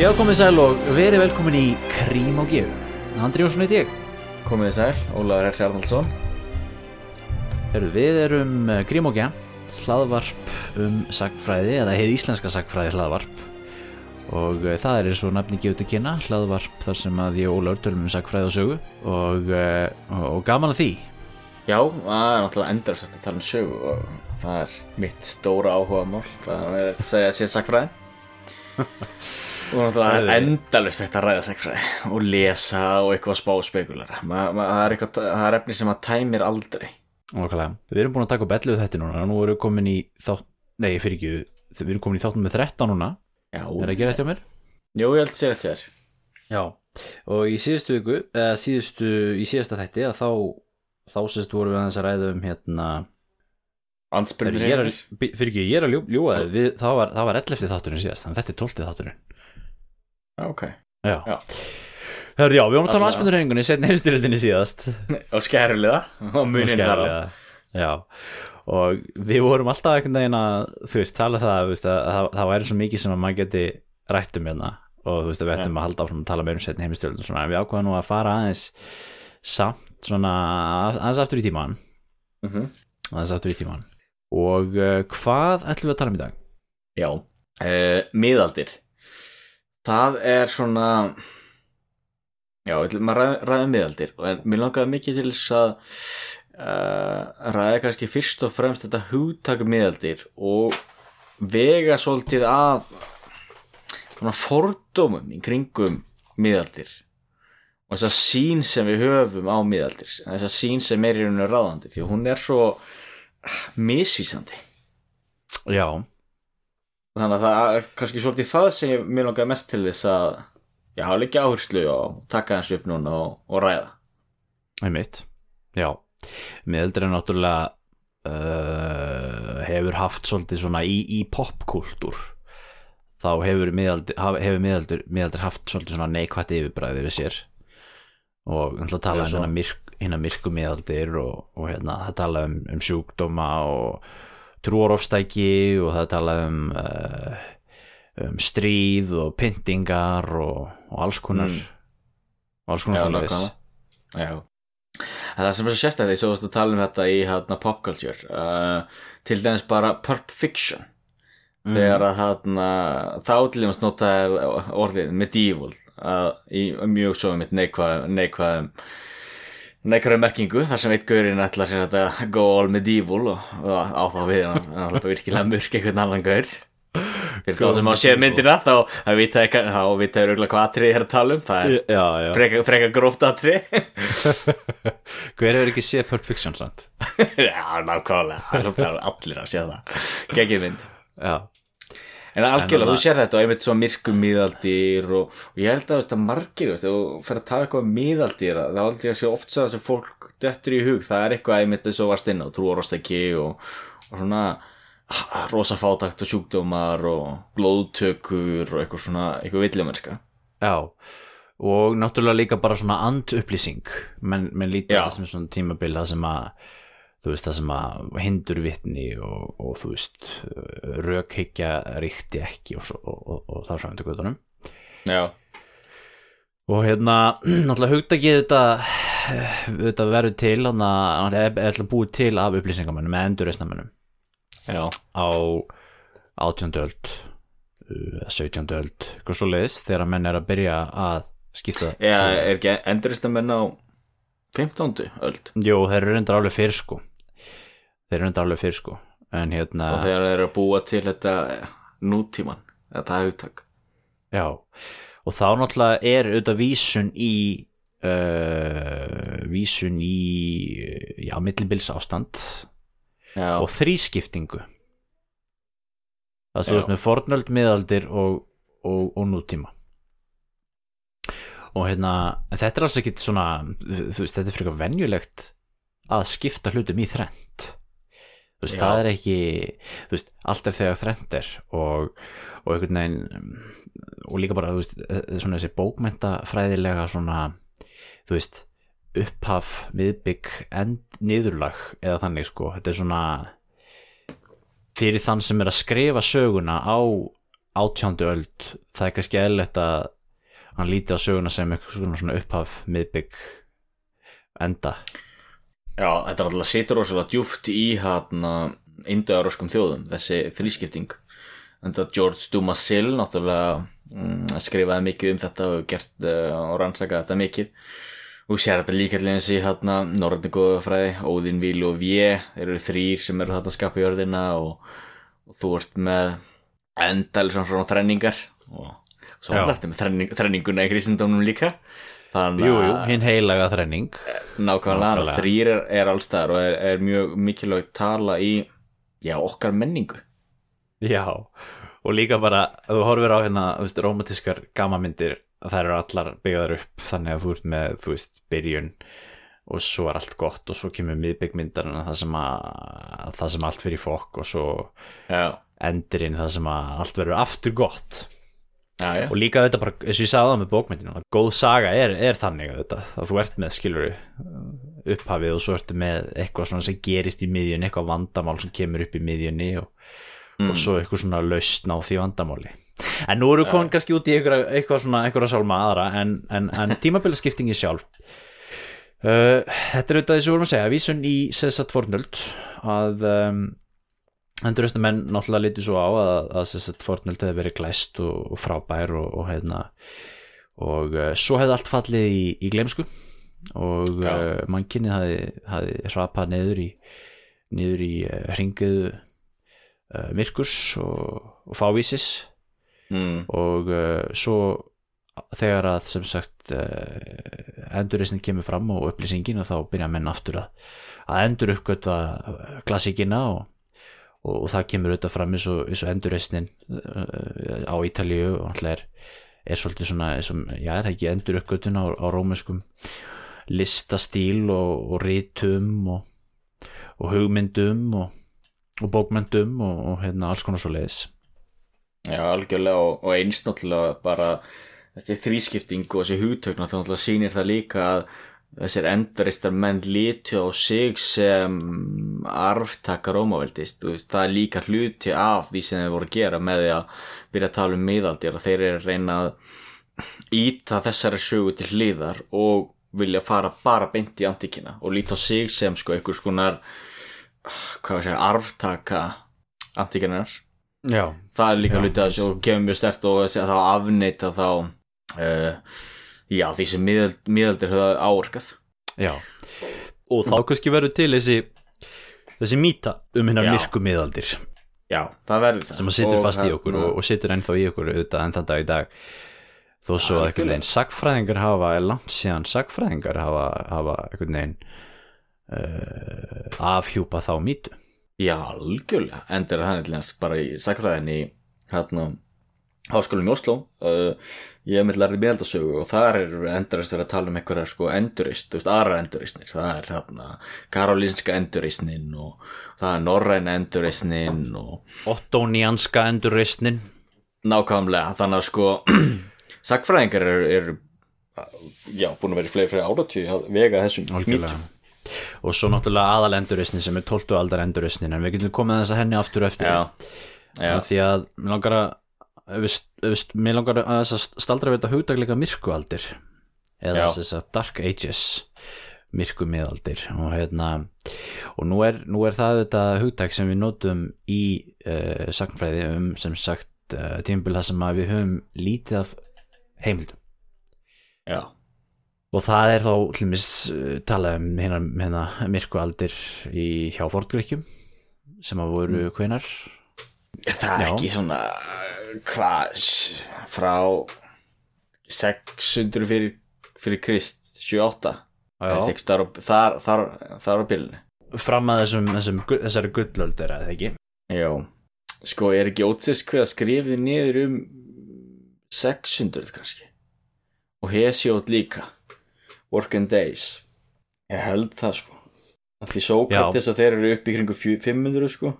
Já, komið sæl og verið velkomin í Krím og Gjöf. Andri Jónsson heit ég. Komið sæl, Ólaður Hersi Arnaldsson Heru, við erum eh, Krím og Gjöf, hlaðvarp um sagfræði, eða heið íslenska sagfræði hlaðvarp. Og uh, það er eins og nafni gefið til kynna, hlaðvarp þar sem að ég og Ólaður tölum um sagfræði og sögu. Og, uh, og, og gaman að því. Já, það er náttúrulega endurst að tala um sögu og það er mitt stóra áhuga mál það er að segja sér sakfræði og náttúrulega það er endalust að ræða sakfræði og lesa og eitthvað spá spekulara það, er það er efni sem að tæmir aldrei Nákvæmlega. Við erum búin að taka upp 11 þetta núna, nú erum við komin í þátt, nei, fyrir ekki, við erum komin í þáttum með 13 núna. Já, Er það ekki rétt hjá mér? Jú, ég held að segja þetta þér Já, og í síðustu viku, eða síðustu, í síðasta þætti að þá, þá sérst vorum við aðeins að ræða um hérna, Ansbyrnir fyrir ekki, ég er að ljú, ljúga þig, við, það það var 11. þátturinn síðast, þannig þetta er 12. þátturinn. Ok Já. Já. Hörðu, já, við vorum að tala um aðspennurhengunni, setna heimstyrildinni síðast. Og skærulega og munin þar. Já, og við vorum alltaf einhvern veginn að, þú veist, tala það, þú veist, að, að það, það væri svo mikið sem að maður geti rætt um hérna og þú veist, að við ættum að halda áfram að tala meira um setni heimstyrildin og svona, en við ákvaðum nú að fara aðeins samt svona aðeins aftur í tíman Mhm. aðeins aftur í tíman og uh, hvað ætlum við að tala um í dag? Já, uh, miðaldir Það er svona Já, að ræða, ræða um miðaldir en mér langaði mikið til þess að uh, ræða kannski fyrst og fremst þetta hugtak miðaldir og vega svolítið að svona fordómum í kringum miðaldir og þessa sín sem við höfum á miðaldir þessa sín sem er í rauninu ráðandi því að hún er svo misvísandi. Já, þannig að það er kannski svolítið það sem ég mér langaði mest til þess að já, hafa líka áherslu og taka hans upp núna og, og ræða. Einmitt. Já, miðaldur er náttúrulega uh, hefur haft svolítið svona í, í popkúltúr þá hefur miðaldur, miðaldur haft svolítið svona neikvætt yfirbræði við sér. Og hann tala Eða um hérna myrk, myrku miðaldir og, og hérna það tala um, um sjúkdóma og trúarofstæki og það tala um uh, um stríð og pyntingar og, og alls konar Mm. og alls konar. Já En það sem er svo sérstæði, svo varst að tala um þetta í hérna, popculture uh, til dæmis bara Pulp Fiction Mm. þegar að hérna, þá til dæmis notaði orðið medieval að, í mjög svo mitt neikvæðum neikvæðum merkingu þar sem eitt gaurinn ætlar sér að go all medieval og, og á þá við hann bara virkilega mörk einhvern annan gaur. Fyrir þá sem á séð myndina þá ég auðvitað hvað atrið er að tala um það er Já, já. freka, freka gróft atrið Hver hefur ekki séð Pulp Fiction sant? Já, nákvæmlega, allir að sé það. Gekkið mynd. Já, En algjörlega, þú sér þetta og einmitt svo myrkum miðaldir og, og ég held að að margir, veist, þú fer að tala eitthvað um miðaldir þá held ég að sé oft að þessu fólk dettur í hug, það er eitthvað einmitt eins og varst inn á trúarostæki og, og svona ah, rosa fátakt og sjúkdómar og blóðtökur og eitthvað svona, eitthvað villumennska já Og náttúrulega líka bara svona andupplýsing. Menn, menn það sem svona tímabil það sem að þú veist það sem að hindur vitni og, og þú veist rökhyggja ríkti ekki og, svo, og, og, og þar fram til göttunum Já, og hérna náttúrulega hugtakið þetta þetta verður til hann að er alltaf búið til af upplýsingamönnum með endurreisnamönnum já, á 18. öld uh, 17. öld eitthvað svo leiðis þegar menn er að byrja að skipta já er ekki enduristamenn á 15. öld Jú, þeir eru reyndar alveg fyrir sko þeir eru reyndar alveg fyrir sko. En hérna, og þegar þeir eru að búa til þetta eh, nútíman, þetta hugtak. Já. Og þá náttúrulega er auðvitað vísun í uh, vísun í já, millibils ástand Já, og þrískiptingu. Það þú veist með fornöld, miðaldir og, og, og nútíma. Og hérna þetta er alls ekkit svona þú veist, þetta er frekar venjulegt að skipta hlutum í þrend þú veist, Já. það er ekki þú veist, allt er þegar þrend er og, og einhvern veginn og líka bara, þú veist, svona þessi bókmentafræðilega svona þú veist, upphaf miðbygg, end, niðurlag eða þannig sko, þetta er svona fyrir þann sem er að skrifa söguna á, átjándu öld það er kannski eðlilegt að hann líti á söguna sem eitthvað svona upphaf miðbygg enda Já, þetta er alltaf situr rosalega djúft í hérna indoeuróskum þjóðum, þessi þrískipting. En það George Dumas-Sill náttúrulega mm, skrifaði mikið um þetta og gert uh, og rannsakaði þetta mikið. Og sér þetta líka allir eins í hérna Norröndin góða fræði, Óðinn, Víl og Vje þeir eru þrýr sem eru þetta að skapa jörðina og, og þú ert með endal svona svona þrenningar. Og svo hann ertu með þrenning, þrenninguna í kristindónum líka þannig Jú, jú, hinn heilaga þrenning. Nákvæmlega, Nákvæmlega. þrýr er, er allstaðar og er, er mjög mikilvægt tala í já, okkar menningu. Já, og líka bara þú horfir á hérna, þú veist, romantískar gammamyndir, þær eru allar byggðar upp þannig að þú ert með, þú veist, byrjun og svo er allt gott og svo kemur miðbyggmyndarinn það sem að það sem allt fyrir fokk og svo Já, endirinn það sem að allt verður aftur gott já, já, og líka þetta bara, eins og ég sagði það með bókmyndinu að góð saga er, er þannig að þetta að þú ert með skilur upphafið og svo ertu með eitthvað svona sem gerist í miðjunni, eitthvað vandamál sem kemur upp í miðjunni og, og svo eitthvað svona lausn á því vandamáli. En nú eru komin kannski út í eitthvað, eitthvað svona eitthvað sálma aðra en, en, en tímabilaskiptingi sjálf. Uh, þetta er auðvitað þessu vorum að segja vísun í Sessat Fornöld að um, endurreistum menn náttúrulega litið svo á að, að Sessat Fornöld hefði verið glæst og, og frábær og, og hérna og uh, svo hefði allt fallið í, í glemsku og uh, mannkynnið hafi, hafi hrapað niður í niður í uh, hringiðu uh, myrkurs og, og fávísis. Mm, og svo þegar að sem sagt endurreisnin kemur fram og upplýsingin og þá byrja menn aftur að, að endur uppgötva klassíkina og, og, það kemur auðvitað fram eins og, og endurreisnin uh, á Ítalíu og alltaf er, er svolítið svona og, já, er það ekki endur uppgötun á, á rómuskum listastíl og, og rítum og, og hugmyndum og, bókmyndum og, hérna alls konar svo leiðis já, algjörlega og, og eins náttúrulega bara er þrískipting og þessi hugtökn náttúrulega sýnir það líka að þessir endaristar menn líti á sig sem arftaka veist, það er líka hluti af því sem þeir voru að gera með því að byrja að tala um miðaldir þeir eru að reyna að íta þessari sögu til hliðar og vilja fara bara beint í antikina og líta á sig sem sko einhvers konar hvað segja, arftaka antikinar Já, það er líka Já, hluti að þessu og kemur mjög stert og þá afneita þá uh, já því sem miðald, miðaldir höfða áorkað. Já, og þá kannski verður til þessi þessi mýta um hennar myrku miðaldir. Já, það verður það. Sem að situr Og fast í hérna- okkur og, og situr ennþá í okkur auðvitað enn þann dag í dag. Þó svo að einhvern veginn sagfræðingar hafa er langt síðan sagfræðingar hafa, hafa einhvern veginn uh, afhjúpa þá mýtu. Já, algjörlega, endur hann bara í sakfræðin í hérna háskólum í Oslo uh, ég hef mitt lærði miðaldasögu og þar er endurist verið að tala um einhverjar sko endurist, þú veist, aðra enduristnir það er hérna karolínska enduristnin og það er norræna enduristnin og Ottónianska endurreistnin Nákvæmlega, þannig að sko sakfræðingar eru er, já, búin að vera í fleiri fleiri áratví að vega þessum algjörlega. og svo náttúrulega aðal endurreistnin sem er 12. aldar endurreistnin en við getum komið þess að henni aftur eftir. Já, já, því að mér langar að mér langar að staldra við þetta hugdagleika myrkualdir. Eða þess að dark ages myrku miðaldir og hérna og nú er, nú er það þetta hugdag sem við notum í uh, sagnfræði um sem sagt uh, tímabil það sem við höfum lítið af heimildum. Já, og það er þá hlumis uh, talað um hérna, hérna myrkualdir í hjá fortgríkjum sem að voru hvenar er það Já. ekki svona hvað frá 600 fyrir, fyrir Krist 78 er það ekki þar, þar, þar, þar á bylunni fram að þessum, þessum, þessari gullöld er það ekki? Já, sko er ekki ótsist hver að skrifið niður um 600 kannski? Og Hesiót líka. Working Days. Ég held það sko. Því Sókrates og þeir eru upp í kringu fjö- 500 sko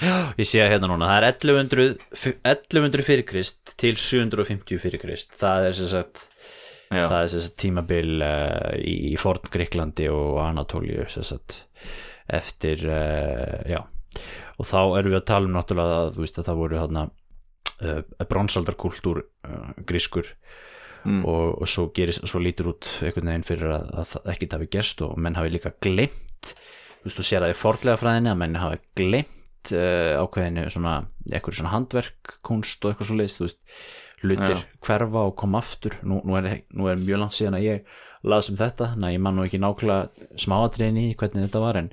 ég sé að hérna núna, það er 1100, f- 1100 fyrir Krist til 750 fyrir Krist. Það er sem sagt Já, það er sem sagt tímabil uh, í, í Forn Greiklandi og sagt eftir uh, já. Og þá erum við að tala um náttúrulega að þú veist að það voru þarna uh, bronsaldarkultúr grískur. Mm. og, og svo, gerist, svo lítur út einhvern veginn fyrir að, að það ekki hafi gerst og menn hafi líka glemt þú veist, þú sér það í forlega fræðinni að menn hafi glemt uh, ákveðinu svona, eitthvað svona handverk, kunst og eitthvað svo leist, þú veist, hlutir Já. hverfa og koma aftur, nú, nú, er, nú er mjög langt síðan að ég las um þetta þannig að ég man nú ekki nákvæmlega smáatriðin í hvernig þetta var en,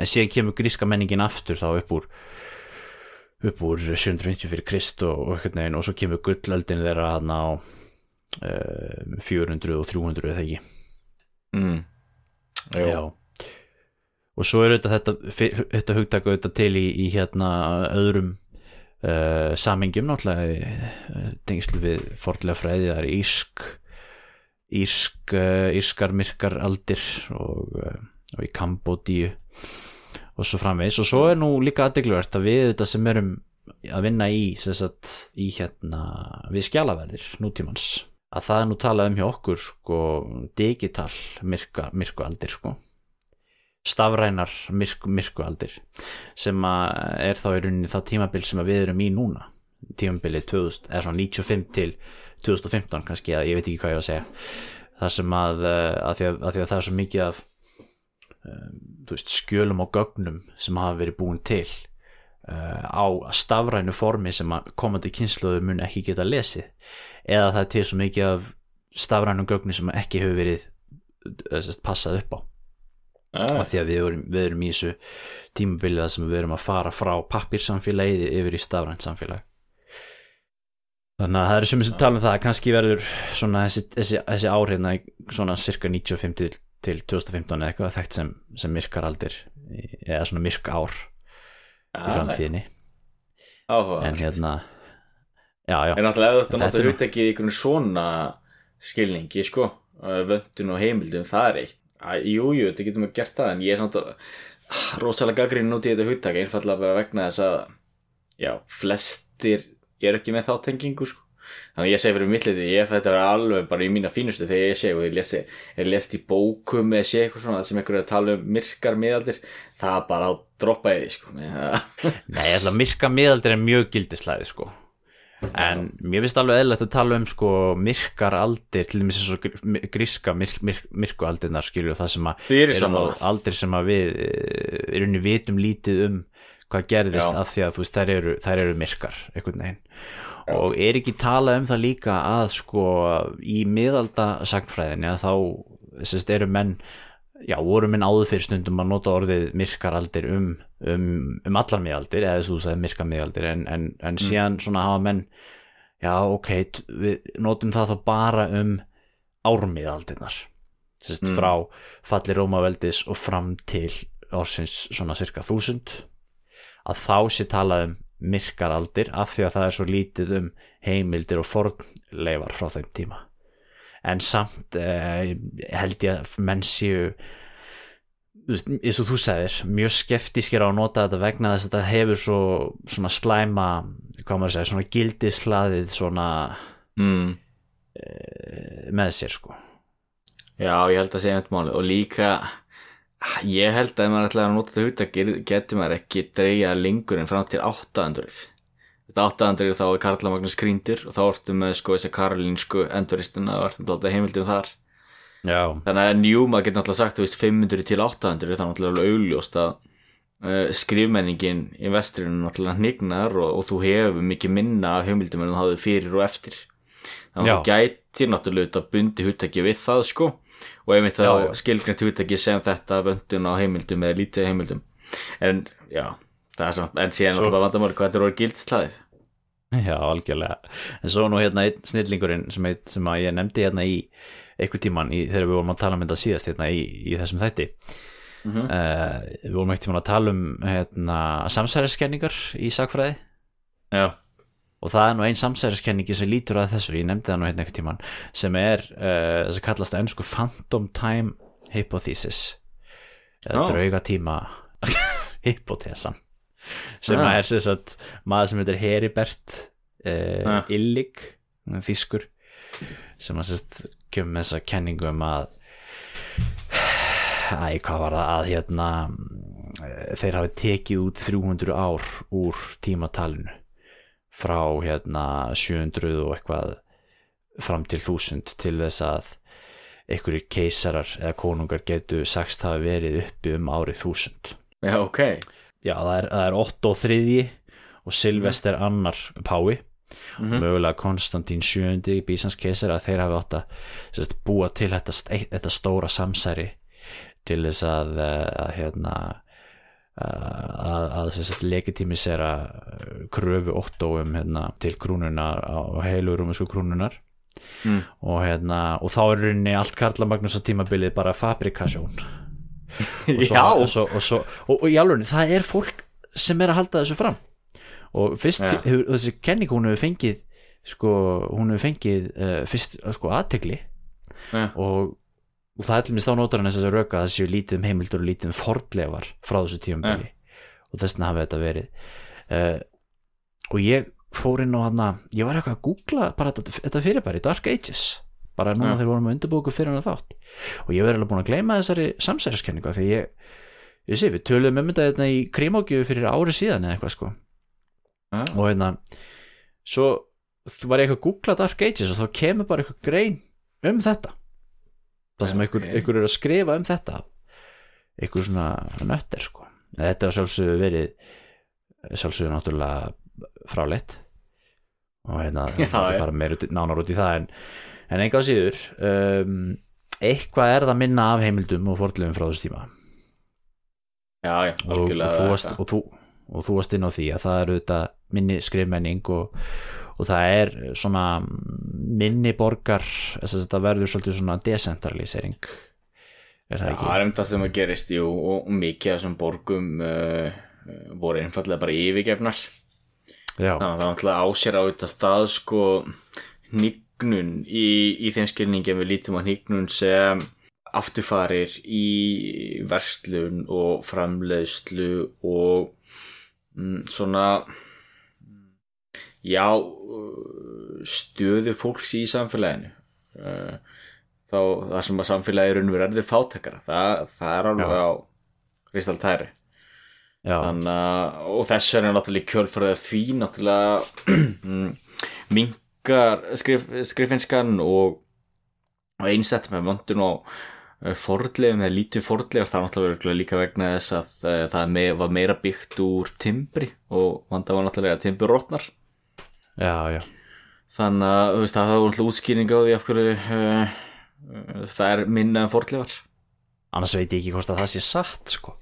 en síðan kemur gríska menningin aftur þá upp úr upp úr 750 fyrir Krist og, einhvern veginn, og svo kemur gullöldin þeirra hann á uh, 400 og 300 eða ekki mm. Já. Og svo er þetta, þetta, hugtak auðvitað til í, í hérna öðrum uh, samingjum náttúrulega uh, tengslu við fordlega fræði það er írsk írsk, uh, írskar myrkar aldir og, uh, og í Kambodíu og svo framvegis. Og svo er nú líka aðdegluvert að við þetta sem erum að vinna í, sagt, í hérna við skjalaverðir nútímans að það er nú talað um hjá okkur sko, digital myrka, myrkualdir sko stafrænar myrk, myrkualdir sem er þá í rauninni þá tímabil sem við erum í núna. Tímabilið 2000, eða svona 95 til 2015 kannski, ég veit ekki hvað ég var að segja. Það sem að, eh, að, því að, að því að það er svo mikið af þú veist, skjölum og gögnum sem hafa verið búin til uh, á stafrænu formi sem komandi kynsluðu mun ekki geta lesið. Eða það er til svo mikið af stafrænum gögni sem ekki hefur verið passað upp á af því að við erum, við erum í þessu tímabilið sem við erum að fara frá pappirsamfélagið yfir í stafrænt samfélag. Þannig að það eru sumir sem tala um það að kannski verður svona þessi, þessi, þessi í svona cirka 95 til, til 2015 eða eitthvað þekkt sem, sem myrkaraldir eða svona myrk ár í ah, framtíðinni. Áhugavert. en hérna já já, En náttúrulega ef þetta nú- hugtækið í einhvern svona skilningi, sko, uh, vöndun og heimildum, það er eitt. Æ, Jú, þetta getur maður gert það, en ég er ah, rosalega gaggrín út í þetta hugtæki, einfallega vegna þess að, já, flestir eru ekki með þá tengingu, sko. Þannig að ég segi fyrir mittliti, ég þetta er alveg bara í mína fínustu þegar ég segi og ég lesi, ég lest í bókum eða sé eitthvað svona sem einhver er að tala um myrkar miðaldir, það er bara að droppa í því, sko. Nei, ég ætla að myrka miðaldir er mjög gildislæði sko en mér finnst alveg eðlilegt að tala um sko myrkar aldir til dæmis eins og gr- gríska myr, myr, myrkualdirnar skilju það sem að nú aldir sem að við eh, í rauninni vitum lítið um hvað gerðist Já. af því að þú veist þær eru, þær eru myrkar einhvern veginn. Og er ekki talað um það líka að sko í miðalda sagnfræðinni að þá sérst, eru menn já, voru minn áður fyrir stundum að nota orðið myrkaraldir um, um, um allar miðaldir, eða þess að myrka miðaldir en, en, en síðan svona hafa menn já, ok, við notum það þá bara um ármiðaldirnar sérst, Mm. frá falli Rómaveldis og fram til ársins svona cirka þúsund að þá sé talað um myrkaraldir af því að það er svo lítið um heimildir og fornleifar frá þeim tíma en samt eh, held ég að menn séu eins og þú segir mjög skeftískir á að nota þetta vegna þess að þetta hefur svo svona slæma hvað maður að segja, svona gildislaðið svona Mm. eh, með sér sko. Já, ég held að segja einmitt máli og líka ég held að ef maður ætlaði að nota þetta hugtak getur maður ekki dreigja lengur en fram til 800 þetta 800 þá er Karla Magnús Kríndur og þá ertu með sko þessi karolínsku enduristuna og ertu alltaf heimildum þar já, þannig að maður getur náttúrulega sagt veist 500 til 800 þá er náttúrulega alveg augljóst að uh, skrifmenningin í vestrinu náttúrulega hnignar og, og þú hefur mikið minna af heimildum en þú hafði fyrir og eftir. Þannig að þú gætir náttúrulega þetta bundi hugtaki við það sko og þá já. skilgrænt hugtaki sem þetta vöndun á heimildum eða lítið heimildum. En já, það er samt en síðan Svo- náttúrulega vandamáli hvað þetta er orðið gildslaðið já, algjörlega. En svo nú hérna einn snillingurinn sem, heit- sem að ég nefndi hérna í einhver tíman í, þegar við vorum að tala um þetta síðast hérna í, í þessum þætti Mhm. uh, við vorum ekkert tíman að tala um hérna, samsæriskenningar í sagfræði já, og það er nú ein samsæriskenningi sem lítur að þessu, ég nefndi það nú hérna einhvern tíman sem er, uh, þess að kallast að ennsku phantom time hypothesis eða draugatíma hypothesan sem Já. er sem sagt maður sem heitir Heribert uh, Já. Illig þýskur sem að sérst með þessa kenningu um að æ, hvað var það að hérna eh, þeir hafi tekið út 300 ár úr tímatalinu frá hérna 700 og eitthvað fram til 1000 til þess að einhverjir keisarar eða konungar getu sagst hafa verið uppi um árið 1000 Já, ok. Já það er, það er Otto þriðji og Silvester annar pái Mhm. mögulega Konstantín sjöundi Bísans keisar að þeir hafi átt að sérst, búa til þetta, þetta stóra samsæri til þess að, eh, að hérna að, að sérst, legitimisera eh, kröfu Otto um hérna, til krúnunar á heilur um þessu krúnunar Mm. og hérna og þá er rauninni allt Karla Magnús að tímabilið bara fabrikasjón og svo, Já, og, svo, og, svo, og, og í alveg það er fólk sem er að halda þessu fram og fyrst Ja. hefur, þessi kenning hún hefur fengið sko, hún hefur fengið uh, fyrst uh, sko aðtegli Já. og, og það er til mér þá nótar hann þess að röka að það séu lítið um heimildur og lítið um fordlefar frá þessu tíumbili og þess vegna hafi þetta verið. Uh, og ég fór inn á hann ég var eitthvað að googla bara þetta, þetta fyrirbæri Dark Ages. Bara núna Ja. þegar vorum að undirbúku fyrir hann þátt. Og ég verði alveg búin að gleyma þessari samsæriskenningu af því ég, ég sé við töluðum um þetta hérna í krímókjöfu fyrir ári síðan eða eitthvað sko Já. og hérna svo var ég eitthvað að googla Dark Ages og þá kemur bara eitthvað grein um þetta það sem Já, einhver, er að skrifa um þetta einhver svona nötter sko En þetta er sjálfsögðu verið sjálfsögðu náttúrulega fráleitt og hérna það já. fara meir út, nánar út í það en, en enga á síður um, eitthvað er það minna af heimildum og fordlefum frá þessu tíma já, já, og, og, algjörlega þú varst, þetta. og, þú, og þú varst inn á því að það eru þetta minni skrifmenning og, og það er svona minni borgar þess að þetta verður svolítið svona decentralisering. Er það ekki? það er um það sem að gerist jú, og mikið af þessum borgum uh, voru einfallega bara yfirgefnar. Já, þannig að það var alltaf á þetta stað sko hnignun í, í þeim skilningi við lítum á hnignun sem afturfarir í verslun og framleiðslu og svona já uh, stöðu fólks í samfélaginu. Uh, þá það sem að samfélagi raun og veru erði fátekara það, það er alveg Já. á kristaltæri. Og þess er náttúrulega að því náttúrulega mingar skrif, skrifinskan og, og einstætt með vöndun og fordlegum eða lítið fordlegum það er náttúrulega líka vegna þess að uh, það me var meira byggt úr timbri og vanda var náttúrulega að timbur rótnar já, já þannig að þú veist að það var náttúrulega útskýring á því af hverju uh, uh, það er minna en fordlegar annars veit ég ekki hvort að það sé satt sko.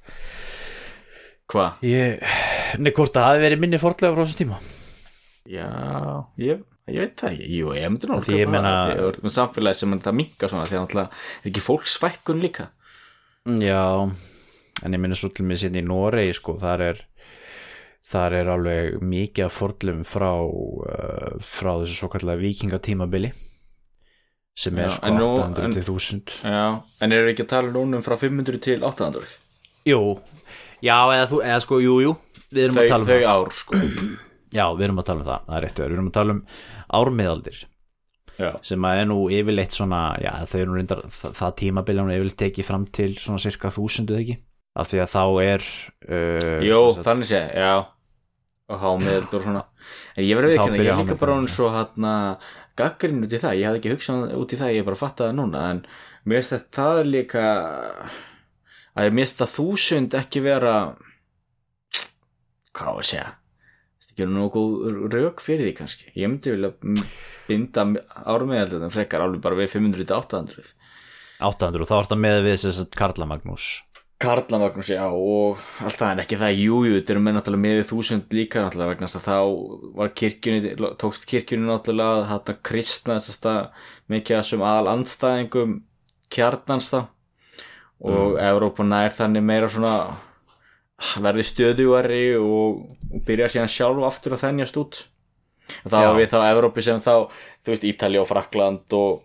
Hvað? ég, nei hvort að það hafi verið minni fordlega frá þessum tíma Já, ég, ég veit það ekki. Jú, ég myndi nú Því ég meina- það Því að samfélagi sem er það minka svona Því að náttúrulega er ekki fólksfækkun líka. Já, en ég minna svo til mig sinni í Noregi sko, þar er þar er alveg mikið af fordlum frá uh, frá þessu svo kallega vikingatímabili sem er Já, sko en nú- 800 en- til 1000 Já, en eru ekki að tala núna um frá 500 til 800 jú, já, eða, þú, eða sko, jú, jú við erum Þau, að tala um þau ár sko já, við erum að tala um það, það er réttu við erum að tala um ármiðaldir Já, sem að er nú yfirleitt svona já, nú reyndar, það, það tímabili er yfirleitt tekið fram til svona cirka þúsundu ekki? Af því að þá er uh, Jó, sagt- þannig sé, já. Og hámiðld og svona. En ég verði ekki að ég er líka bara hann svo hann gaggrinn út í það, ég hafði ekki hugsað út í það ég bara fatta það núna en mér finnst þetta það er líka að ég minnst að þúsund ekki vera hvað á að segja ekki nokkuð rauk fyrir því kannski. Ég myndi vilja binda ármiðaldum frekar alveg bara við 500 til 800 800 og þá er þetta með við þess að Karla Magnús. Karla Magnús, já, og alltaf en ekki það, jú, jú, þetta eru með náttúrulega með þúsund líka náttúrulega vegna þess að þá var kirkjunni, tókst kirkjunni náttúrulega að þetta kristna þess að mikið af þessum aðal andstæðingum kjarnans það og mm. Evrópa nær þannig meira svona verði stöðugari og, byrja síðan sjálf aftur að þennjast út. Já. var við þá Evrópi sem þá, þú veist, Ítalja og Frakland og,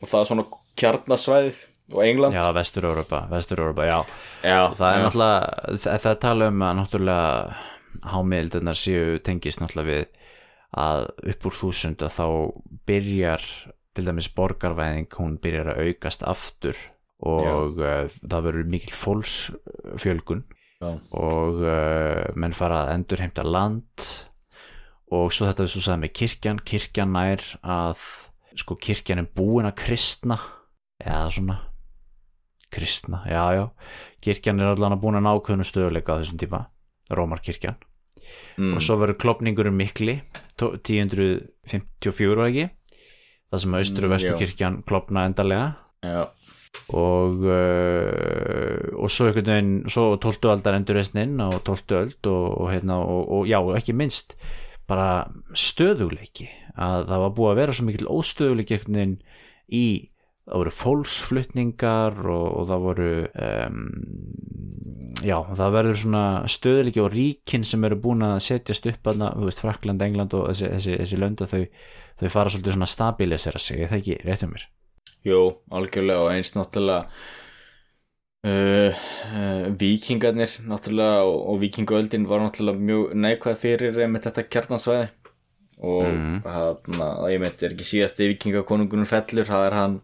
og það er svona kjarnasvæðið og England. Já, Vestur-Europa, Vestur-Europa, já. Já það er já. náttúrulega, það, tala um að náttúrulega hámiðildirnar séu tengist náttúrulega við að upp úr þúsund að þá byrjar til dæmis borgarvæðing hún byrjar að aukast aftur og uh, það verður mikil fólksfjölgun Já. og uh, menn fara að endurheimta land. Og svo þetta við svo sagði með kirkjan. Kirkjan nær að sko kirkjan er búin að kristna. Eða svona. Kristna, já já. Kirkjan er allan að búin að nákvæðinu stöðuleika þessum tíma, Rómarkirkjan. Mm. og svo verður klopningur mikli. Tó- 1054 var ekki? Það sem austur og Mm, vestur kirkjan klopna endarlega Já, og uh, og svo einhvern veginn svo 12. aldar endurreisnin og 12. öld og, og, hérna, og, og já, ekki minnst bara stöðugleiki að það var búið að vera svo mikill óstöðugleiki einhvern veginn í það voru fólksflutningar og, og það voru um, já, það verður svona stöðuleiki og ríkin sem eru búin að setjast upp aðna, þú veist, Frakland, England og þessi, þessi, þessi lönda þau, þau fara svolítið svona stabilisera sig, er það ekki rétt um mér jú, algjörlega og eins náttúrulega uh, uh, Víkingarnir náttúrulega og, og Víkingaöldin var náttúrulega mjög neikvæð fyrir með þetta kjarnansvæði og Mm. hann, ég meit, er ekki síðasti Víkingakonungunum fellur, það er hann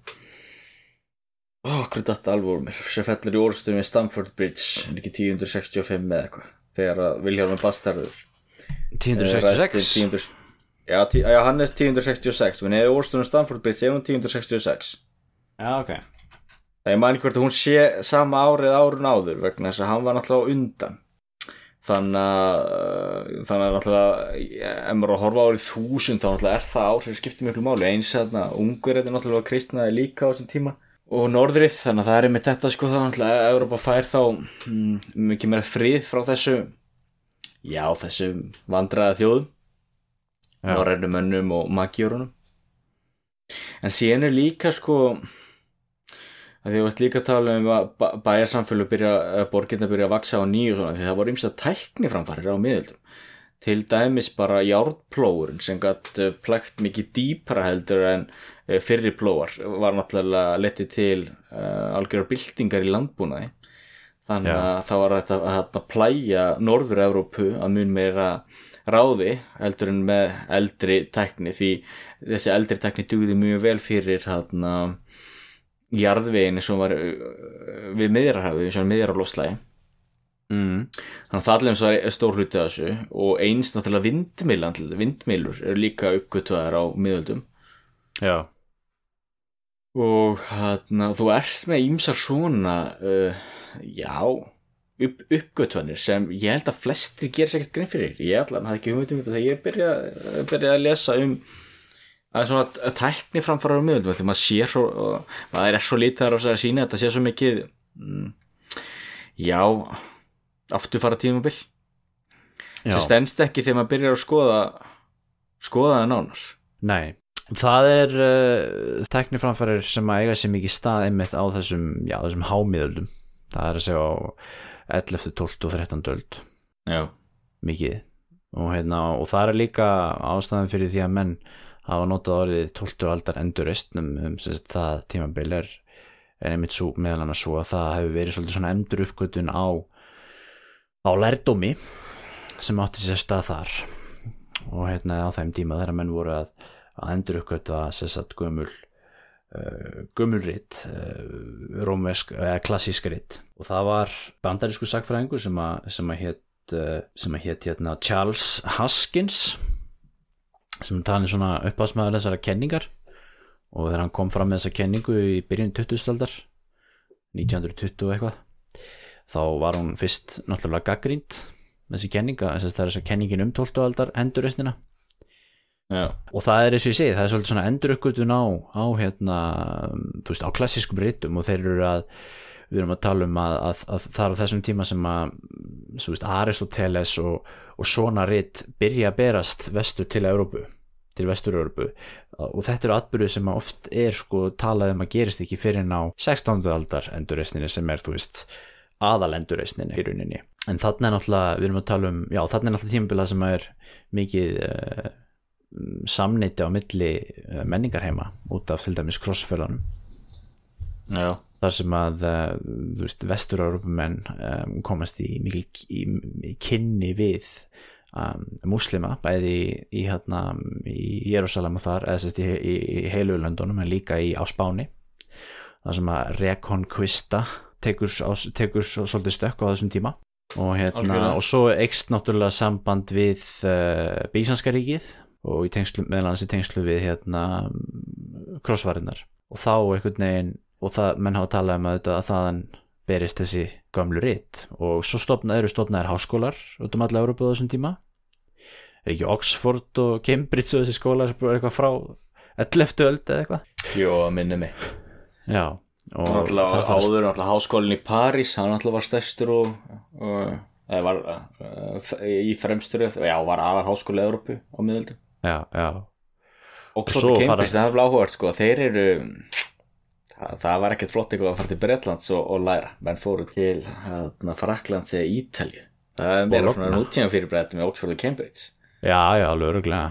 hvernig þetta alveg úr mér sem fellur í orðstöðum við Stamford Bridge er ekki 1065 eða eitthvað þegar að Vilhjálmur Bastarður Eh, 1066 10, já, tí, já, hann er 1066 en eða Orstone Stanford Bridge er hún 1066 Já, ok. Það ég mæli hvort að hún sé sama árið árun áður vegna þess að hann var náttúrulega undan. Þannig að þannig að náttúrulega ef maður er að horfa árið þúsund þá náttúrulega er það ár sem skiptir miklu máli. Eins að er náttúrulega kristnaði líka á þessum tíma. Og norðrið þannig að það er með þetta sko þá náttúrulega að Europa fær þá mm, mikið meira frið frá þessu já þessu vandræða þjóðum Já. norrænum mönnum og maggjörunum en síðan er líka sko því að varst líka að tala um að bæ- bæjarsamfélag byrja, að borginna byrja að vaksa á nýju og svona því það voru ymst að tækni framfærir á miðöldum til dæmis bara járnplóurinn sem gætt plækt mikið dýpara heldur en eh, fyrri plóar var náttúrulega letið til uh, algjörar byltingar í landbúnaði þannig Já. að það var hægt að, plæja Norður-Evrópu að mun meira ráði heldur en með eldri tækni því þessi eldri tækni dugði mjög vel fyrir hérna jarðveginni sem var uh, við miðjararhafi, sem var miðjararlofslægi mm. þannig að það svo er stór hluti af þessu og eins náttúrulega vindmilan vindmilur eru líka uppgötvaðar á miðöldum. Já, og hérna þú ert með ímsar svona uh, já upp, uppgötvanir sem ég held að flestir ger sér ekkert grein fyrir. Ég allan hafði ekki hugmynd um þetta þegar ég byrja, byrja að lesa um að svona að tækni framfæra um miðöldum því maður sér svo maður er svo lítið þar að sína þetta sé svo mikið mm, já aftur fara tímabil. Já. sem stendst ekki þegar maður byrjar að skoða skoða það nánar. Nei, það er uh, tekniframfærir sem að eiga sér mikið stað einmitt á þessum, já, þessum hámiðöldum. Það er að segja á 11, 12 og 13 öld. Já, mikið. Og, hérna, og það er líka ástæðan fyrir því að menn hafa notað orðið 12 aldar endurist um, sagt, það tímabil er, einmitt svo meðal annars svo að það hefur verið svolítið svona endur uppgötun á á lærdómi sem átti sér stað þar. Og hérna á þeim tíma þegar menn voru að, að endur uppgötu að sér satt gömul uh, gömulrit uh, rómesk, eða klassísk rit. Og það var bandarísku sagfræðingur sem að, sem að hétt uh, sem að hétt hérna Charles Haskins sem talin svona uppásmaður þessara kenningar og þegar hann kom fram með þessa kenningu í byrjun 20. aldar 1920 og eitthvað þá var hún fyrst náttúrulega gaggrínt þessi kenninga, þess að er þess að kenningin um 12. aldar endurreisnina já, og það er eins og ég segi, það er svolítið svona enduruppgötun á, á hérna, þú veist, á klassískum rittum og þeir eru að við erum að tala um að, að, að það er á þessum tíma sem að svo veist, Aristoteles og, og svona ritt byrja að berast vestur til Európu til vestur-Európu og þetta eru atbyrðu sem oft er sko talað um að gerist ekki fyrir en á 16. aldar endurreisninni sem er, þú veist, aðal endurreisninni í rauninni. En þarna er náttúrulega, við erum að tala um, já, þarna er náttúrulega tímabilið sem er mikið uh, samneiti á milli uh, menningarheima út af til dæmis krossfölunum já, þar sem að veist, vestur-Európumenn um, komast í mikil í, í kynni við um, muslima bæði í, hérna, í Jérúsalem og þar eða sérst í, í, heilulöndunum en líka í á Spáni. Þar sem að reconquista tekur, á, tekur svo, svolítið stökk á þessum tíma. Og, hérna, og svo ekst náttúrulega samband við uh, Bísanska ríkið og hans í tengslu við hérna krossvarinnar og þá einhvern veginn og það, menn hafa talað um að, þetta, að þaðan berist þessi gamlu ritt og svo stopna, eru stopnaðir háskólar út um alla Európa á þessum tíma. Er ekki Oxford og Cambridge og þessi skólar sem bara eitthvað frá 11. öld eða eitthvað? Jó, minni mig. Já og Náttúrulega það fannst- áður, náttúrulega háskólinn í París hann náttúrulega var stærstur og, og eða var uh, í fremstur já, var aðar háskóli Európu á miðöldum. Já, já, og svo svo fara- Cambridge, það er vel áhugavert sko, þeir eru það, það var ekkert flott eitthvað að fara til Bretlands og, og læra, menn fóru til hérna, Fraklands eða Ítalju það er meira svona nútíma fyrir Bretum með Oxford og Cambridge. Já, já, alveg öruglega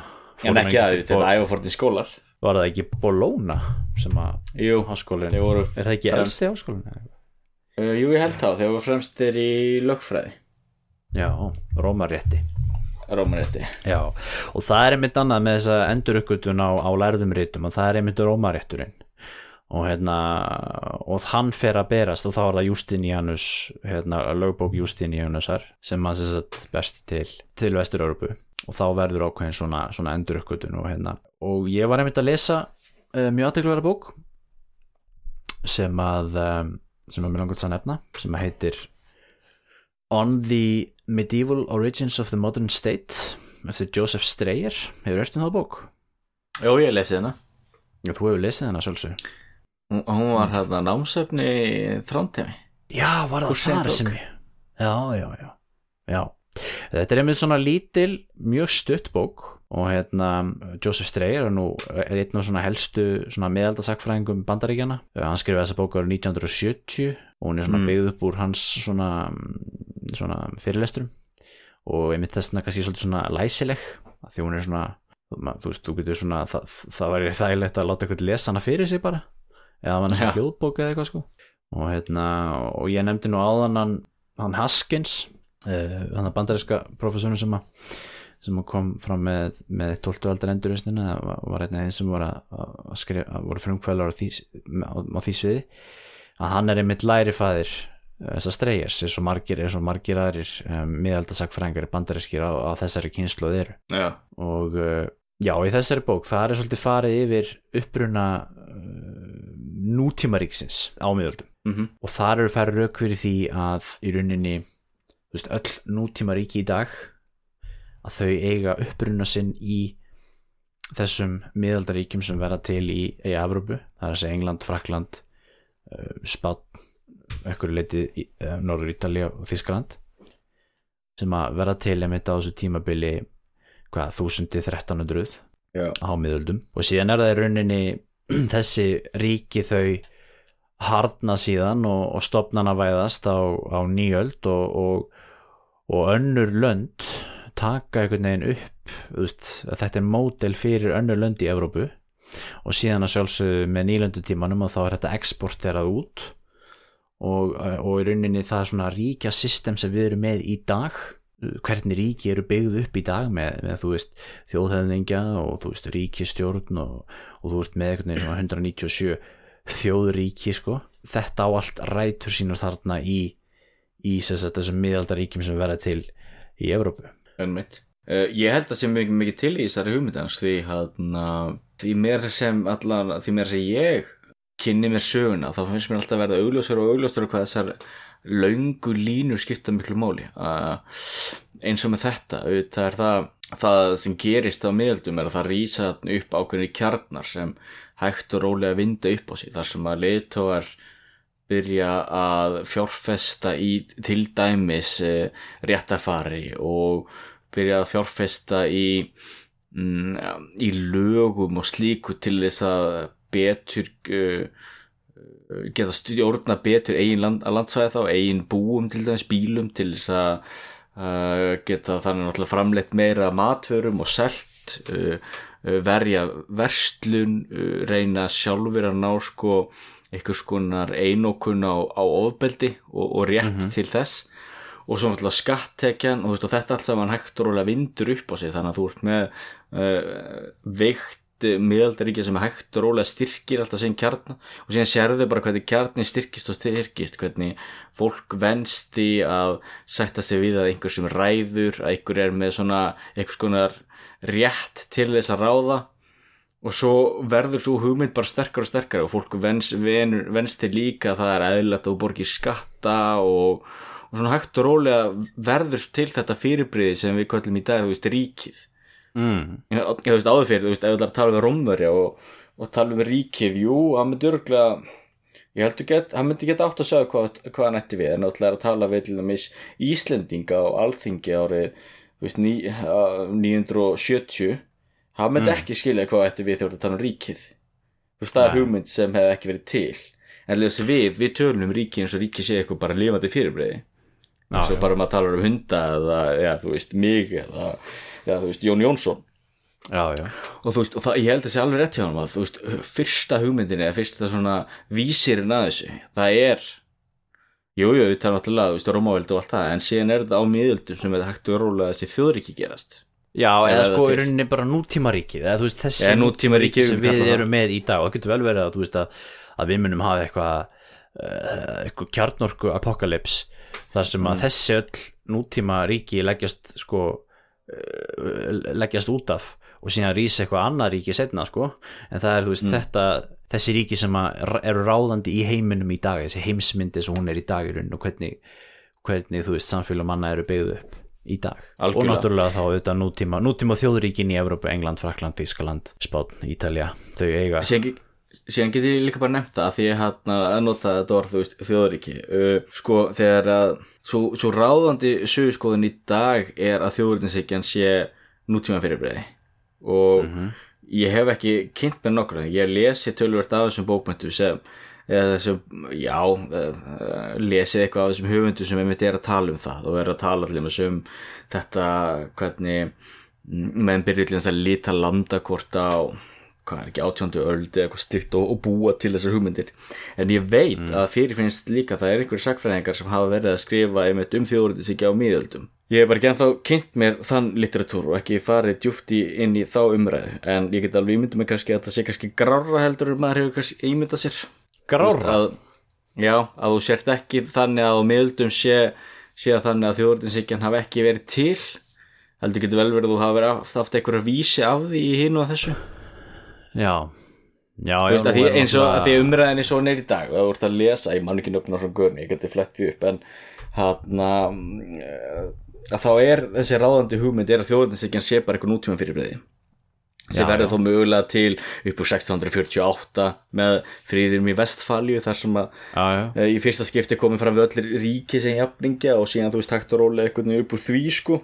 en ekki að þetta er æfafortin skólar. Var það ekki Bologna sem að háskólinn er það ekki fremst- elsti háskólinn? uh, Jú, ég held það, þeir voru fremstir í lögfræði. Já, Rómarétti. Rómarétti. Já, og það er einmitt annað með þessa endurukkutun á, á lærðum rítum og það er einmitt Rómarétturinn og hérna og hann fer að berast og þá er það Justinianus hérna, lögbók Justinianusar sem að þess að best til til Vestur-Európu og þá verður ákveðin svona, svona endurukkutun og hérna. Og ég var einmitt að lesa uh, mjög aðtekluverða bók sem að um, sem að mér langar til að nefna sem að heitir On the Medieval Origins of the Modern State eftir Joseph Strayer hefur eftir það bók? Jó, ég lesi hérna Já, þú hefur lesið hennar sjálfsög Hún, hún var hérna námsöfni þrántemi Já, var það þar sem ég Já, já, já, já. Þetta er einmitt svona lítil, mjög stutt bók og hérna Joseph Strayer er nú einn af svona helstu svona meðaldasakfræðingum bandaríkjana hann skrifaði þessa bók árið 1970 og hún er svona Mm. byggð upp úr hans svona, svona fyrirlesturum og einmitt þessna kannski svolítið svona læsileg því hún er svona þú veist, þú getur svona það, það væri þægilegt að láta eitthvað lesa hana fyrir sig bara eða hann er svona Já. hljóðbók eða eitthvað sko og hérna, og ég nefndi nú áðan hann, hann Haskins uh, hann að bandaríska professorinn sem að sem kom fram með, með 12. aldar enduristinu var, var einn af þeim sem voru að, skrifa, voru frumkvælar á því, á, því sviði að hann er einmitt lærifæðir þessar streyjars eins og margir, eins og margir aðrir um, miðaldasakfræðingar bandarískir á, á þessari kynsluð eru Já, og uh, já, í þessari bók það er svolítið farið yfir uppruna uh, nútímaríksins á miðöldum. Mhm, og þar eru færið rauk fyrir því að í rauninni veist, öll nútímaríki í dag að þau eiga uppruna sinn í þessum miðaldaríkjum sem verða til í, í Evrópu, það er að segja England, Frakland uh, Spán ekkur leiti uh, Norður Ítalía og Þískaland sem að verða til einmitt á þessu tímabili hvað, 1000-1300 já, á miðöldum. Og síðan er það í rauninni þessi ríki þau harna síðan og, og stopnana væðast á, á nýjöld og, og, og önnur lönd taka einhvern veginn upp veist, að þetta er módel fyrir önnur lönd í Evrópu. Og síðan að sjálfsögðu með nýlöndutímanum og þá er þetta exporterað út. Og í rauninni það er svona ríkja system sem við erum með í dag hvernig ríki eru byggð upp í dag með, með þú veist þjóðhefðingja og þú veist ríkistjórn og, og þú veist með einhvern veginn svona 197 þjóðríki sko. Þetta á allt rætur sínur þarna í, í sem sagt, þessum miðaldaríkjum sem verða til í Evrópu. Ennmitt uh, Ég held að sé mjög mikið til í þessari hugmyndans því hérna því meira sem allan, því meira sem ég kynni mér söguna þá finnst mér alltaf að verða augljósur og augljósur hvað þessar löngu línur skipta miklu máli. Uh, eins og með þetta auðvitað er það það sem gerist á miðaldum er að það rýsa upp ákveðni kjarnar sem hægt og rólega vinda upp á sig þar sem að leiðtóar byrja að fjárfesta í til dæmis uh, réttarfari og byrja að fjárfesta í, mm, í lögum og slíku til þess að betur uh, geta stjórna betur eigin land, landsvæði þá, eigin búum til dæmis bílum til þess að uh, geta þannig náttúrulega framleitt meira matvörum og selt uh, verja verslun uh, reyna sjálfur að ná sko einhvers konar einokun á, á ofbeldi og, og rétt til þess. Og svo náttúrulega skattekjan og, veist, og þetta allt saman hægt og rólega vindur upp á sig þannig að þú ert með veikt miðaldaríkja sem hægt og rólega styrkir alltaf sem kjarna. Og síðan sérðu bara hvernig kjarnin styrkist og styrkist hvernig fólk venst í að sætta sig við að einhver sem ræður að einhver er með svona einhvers konar rétt til þess að ráða. Og svo verður svo hugmynd bara sterkar og sterkar og fólk venst, venst til líka að það er eðlilegt að þú borgir skatta og, og svona hægt og rólega verður til þetta fyrirbriði sem við kallum í dag, þú veist, ríkið mm. ég, ég, þú veist, áður fyrir, þú veist, ef þú ætlar að tala um Rómverja og, og tala um ríkið, jú, hann myndi örgulega ég heldur get, hann myndi geta átt að segja hvað, hvað hann ætti við, en náttúrulega er að tala við til dæmis Íslendinga og Alþingi árið, þú veist, ní, uh, 970 hann myndi ekki skilja hvað ætti við þegar þú ert að tala um ríkið. Þú veist, það er hugmynd sem hefði ekki verið til. En að við, við tölum um ríkið eins og ríkið sé eitthvað bara lifandi fyrirbreyði eins og bara um að tala um hunda eða, já, þú veist, mig eða, já, veist, Jón Jónsson. Já, og veist, og það, ég held að það sé alveg rétt hjá hann veist, fyrsta hugmyndin eða fyrsta svona vísirinn að þessu það er jú, jú, það er náttúrulega, Rómaveldi og allt það en síðan er þetta á miðöldum sem er hægt og rólega þessi þjóðríki gerast. Já Eða eða sko í rauninni bara nútímaríkið eða þú veist þessi Eða nútímaríkið, sem við erum með í dag og það getur vel verið að veist að, að við munum hafa eitthvað uh, eitthvað kjarnorku apokalips þar sem Mm. að þessi öll nútímaríki leggjast sko leggjast út af og síðan rís eitthvað annað ríki setna sko en það er þú Mm. veist þetta þessi ríki sem eru ráðandi í heiminum í dag þessi heimsmyndi sem hún er í dag í raun og hvernig, hvernig þú veist samfélag manna eru byggðu upp í dag og Algjörlega. náttúrulega þá auðvitað nútíma nútíma þjóðuríkin í Evrópu, England, Frakland, Ískaland Spátn, Ítalja, þau eiga ge- síðan get ég líka bara nefnt það að því ég hann að nota þetta orð, þú veist, þjóðríki. Uh, sko, þegar að svo, svo ráðandi sögurskoðun í dag er að þjóðurinsíkjan sé nútíma fyrirbreiði og ég hef ekki kynnt með nokkur ég lesi tölvert af þessum bókmyndu sem þessum, já lesið eitthvað af þessum höfundu sem einmitt er að tala um það og er að tala allir um þetta hvernig mm, til þess að lita landakort á hvað er ekki átjándu öld eða eitthvað styrt og, og búa til þessar hugmyndir. En ég veit að fyrirfinnst líka það er einhverjir sakfræðingar sem hafa verið að skrifa einmitt um þjóðurðis ekki á miðöldum. Ég hef bara ekki ennþá kynnt mér þann litteratúr og ekki farið djúft í, inn í þá umræðu. En ég get alveg ímyndað mig kannski að það sé kannski grára heldur maður hefur kannski ímyndað sér. Grára að, já, að þú sért ekki þannig að á miðöldum sé, sé að þannig að þjóðurðinsíkjan hafi ekki verið til. Heldur getur vel verið að þú hafa verið haft, haft einhverja vísi af því í hinu og þessu já, já, veist, að því, eins og að því náttúrulega- umræðin er svo neyri dag og það voru það að lesa, ég man ekki nöfn á svona görni, ég geti flett því upp en hann að þá er þessi ráðandi hugmynd er að þjóðinnsíkjan sé bara eitthvað nútíma fyrirbreyði sem Já, verður þó mögulega til upp úr 1648 með fríðurum í Vestfalju þar sem að já, já, e, í fyrsta skipti komið fram við öllir ríki sem jafningja og síðan þú veist hægt og rólega eitthvað upp úr því sko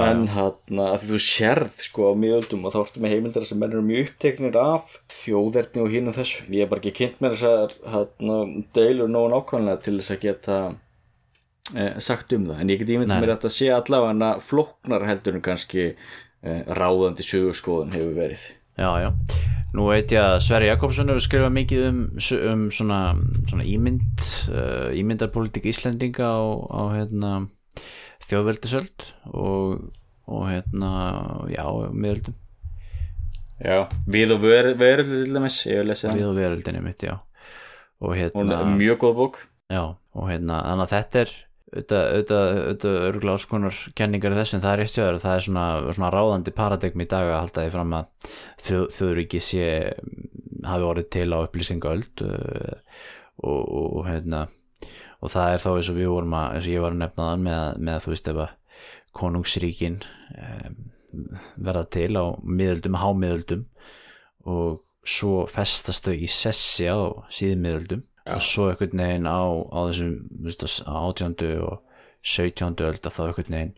en hann að þú sérð sko á miðöldum og þá ertu með heimildar sem menn eru mjög uppteknir af. Þjóðerni og hinn og þessu. Ég er bara ekki kynnt með þessar hann, deilur nógu nákvæmlega til þess að geta e, sagt um það. En ég get ímyndið mér að þetta sé allavega flóknar heldur en kannski e, ráðandi sögurskoðun hefur verið. Já, já. Nú veit ég að Sverri Jakobsson hefur skrifað mikið um, um svona, svona ímynd uh, ímyndarpolitik Íslendinga á, á hérna, þjóðveldisöld og, og hérna já, miðöldum. Já, við og verið til dæmis, ég hef lesið við og veröldinni mitt, já. Og hérna mjög góð bók. Já, og hérna, þannig að þetta er auðvitað, örgulega alls konar kenningar í þessu, en það er eitt sjöður það er svona, svona ráðandi paradigm í dag að halda því fram að þjóð, þjóðuríki sé hafi orðið til á upplýsingaöld uh, og, og, og hérna og það er þá eins og við vorum að eins og ég var að nefna það með, með að þú veist ef að konungsríkin um, verða til á miðöldum, hámiðöldum og svo festast þau í sessi á síðmiðöldum Já. og svo einhvern veginn á, á þessum þú veist, á átjándu og sautjándu öld að þá einhvern veginn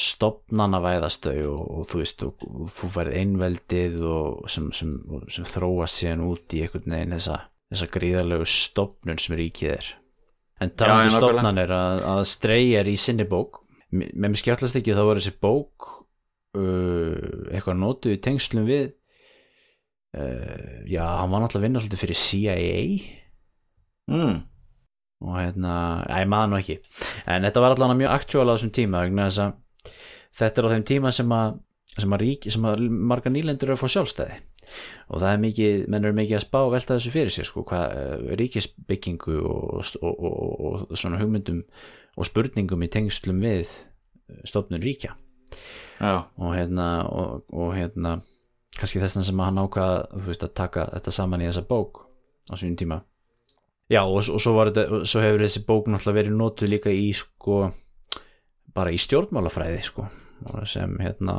stopnana væðast þau og, og þú veist og, og þú færð einveldið og sem, sem, sem þróast síðan út í einhvern veginn þessa, þessa gríðarlegu stopnun sem ríkið er en talandi nákvæmlega. stopnanir að, að streyjar í sinni bók með mér skjáttlast ekki þá var þessi bók uh, eitthvað notuð í tengslum við uh, já, hann var náttúrulega að vinna svolítið fyrir CIA mm. og hérna, ég maður nú ekki en þetta var allavega mjög aktúal á þessum tíma vegna þess að þetta er á þeim tíma sem að sem að, ríki, sem að marga nýlendur eru að fá sjálfstæði og það er mikið, menn eru mikið að spá og velta þessu fyrir sér sko, hvað uh, ríkisbyggingu og, og, og, og svona hugmyndum og spurningum í tengslum við stofnun ríkja. Já, og hérna og, og hérna kannski þess sem hann ákvað þú veist að taka þetta saman í þessa bók á sínum tíma. Já og, og svo, þetta, svo hefur þessi bók náttúrulega verið notuð líka í sko bara í stjórnmálafræði sko sem hérna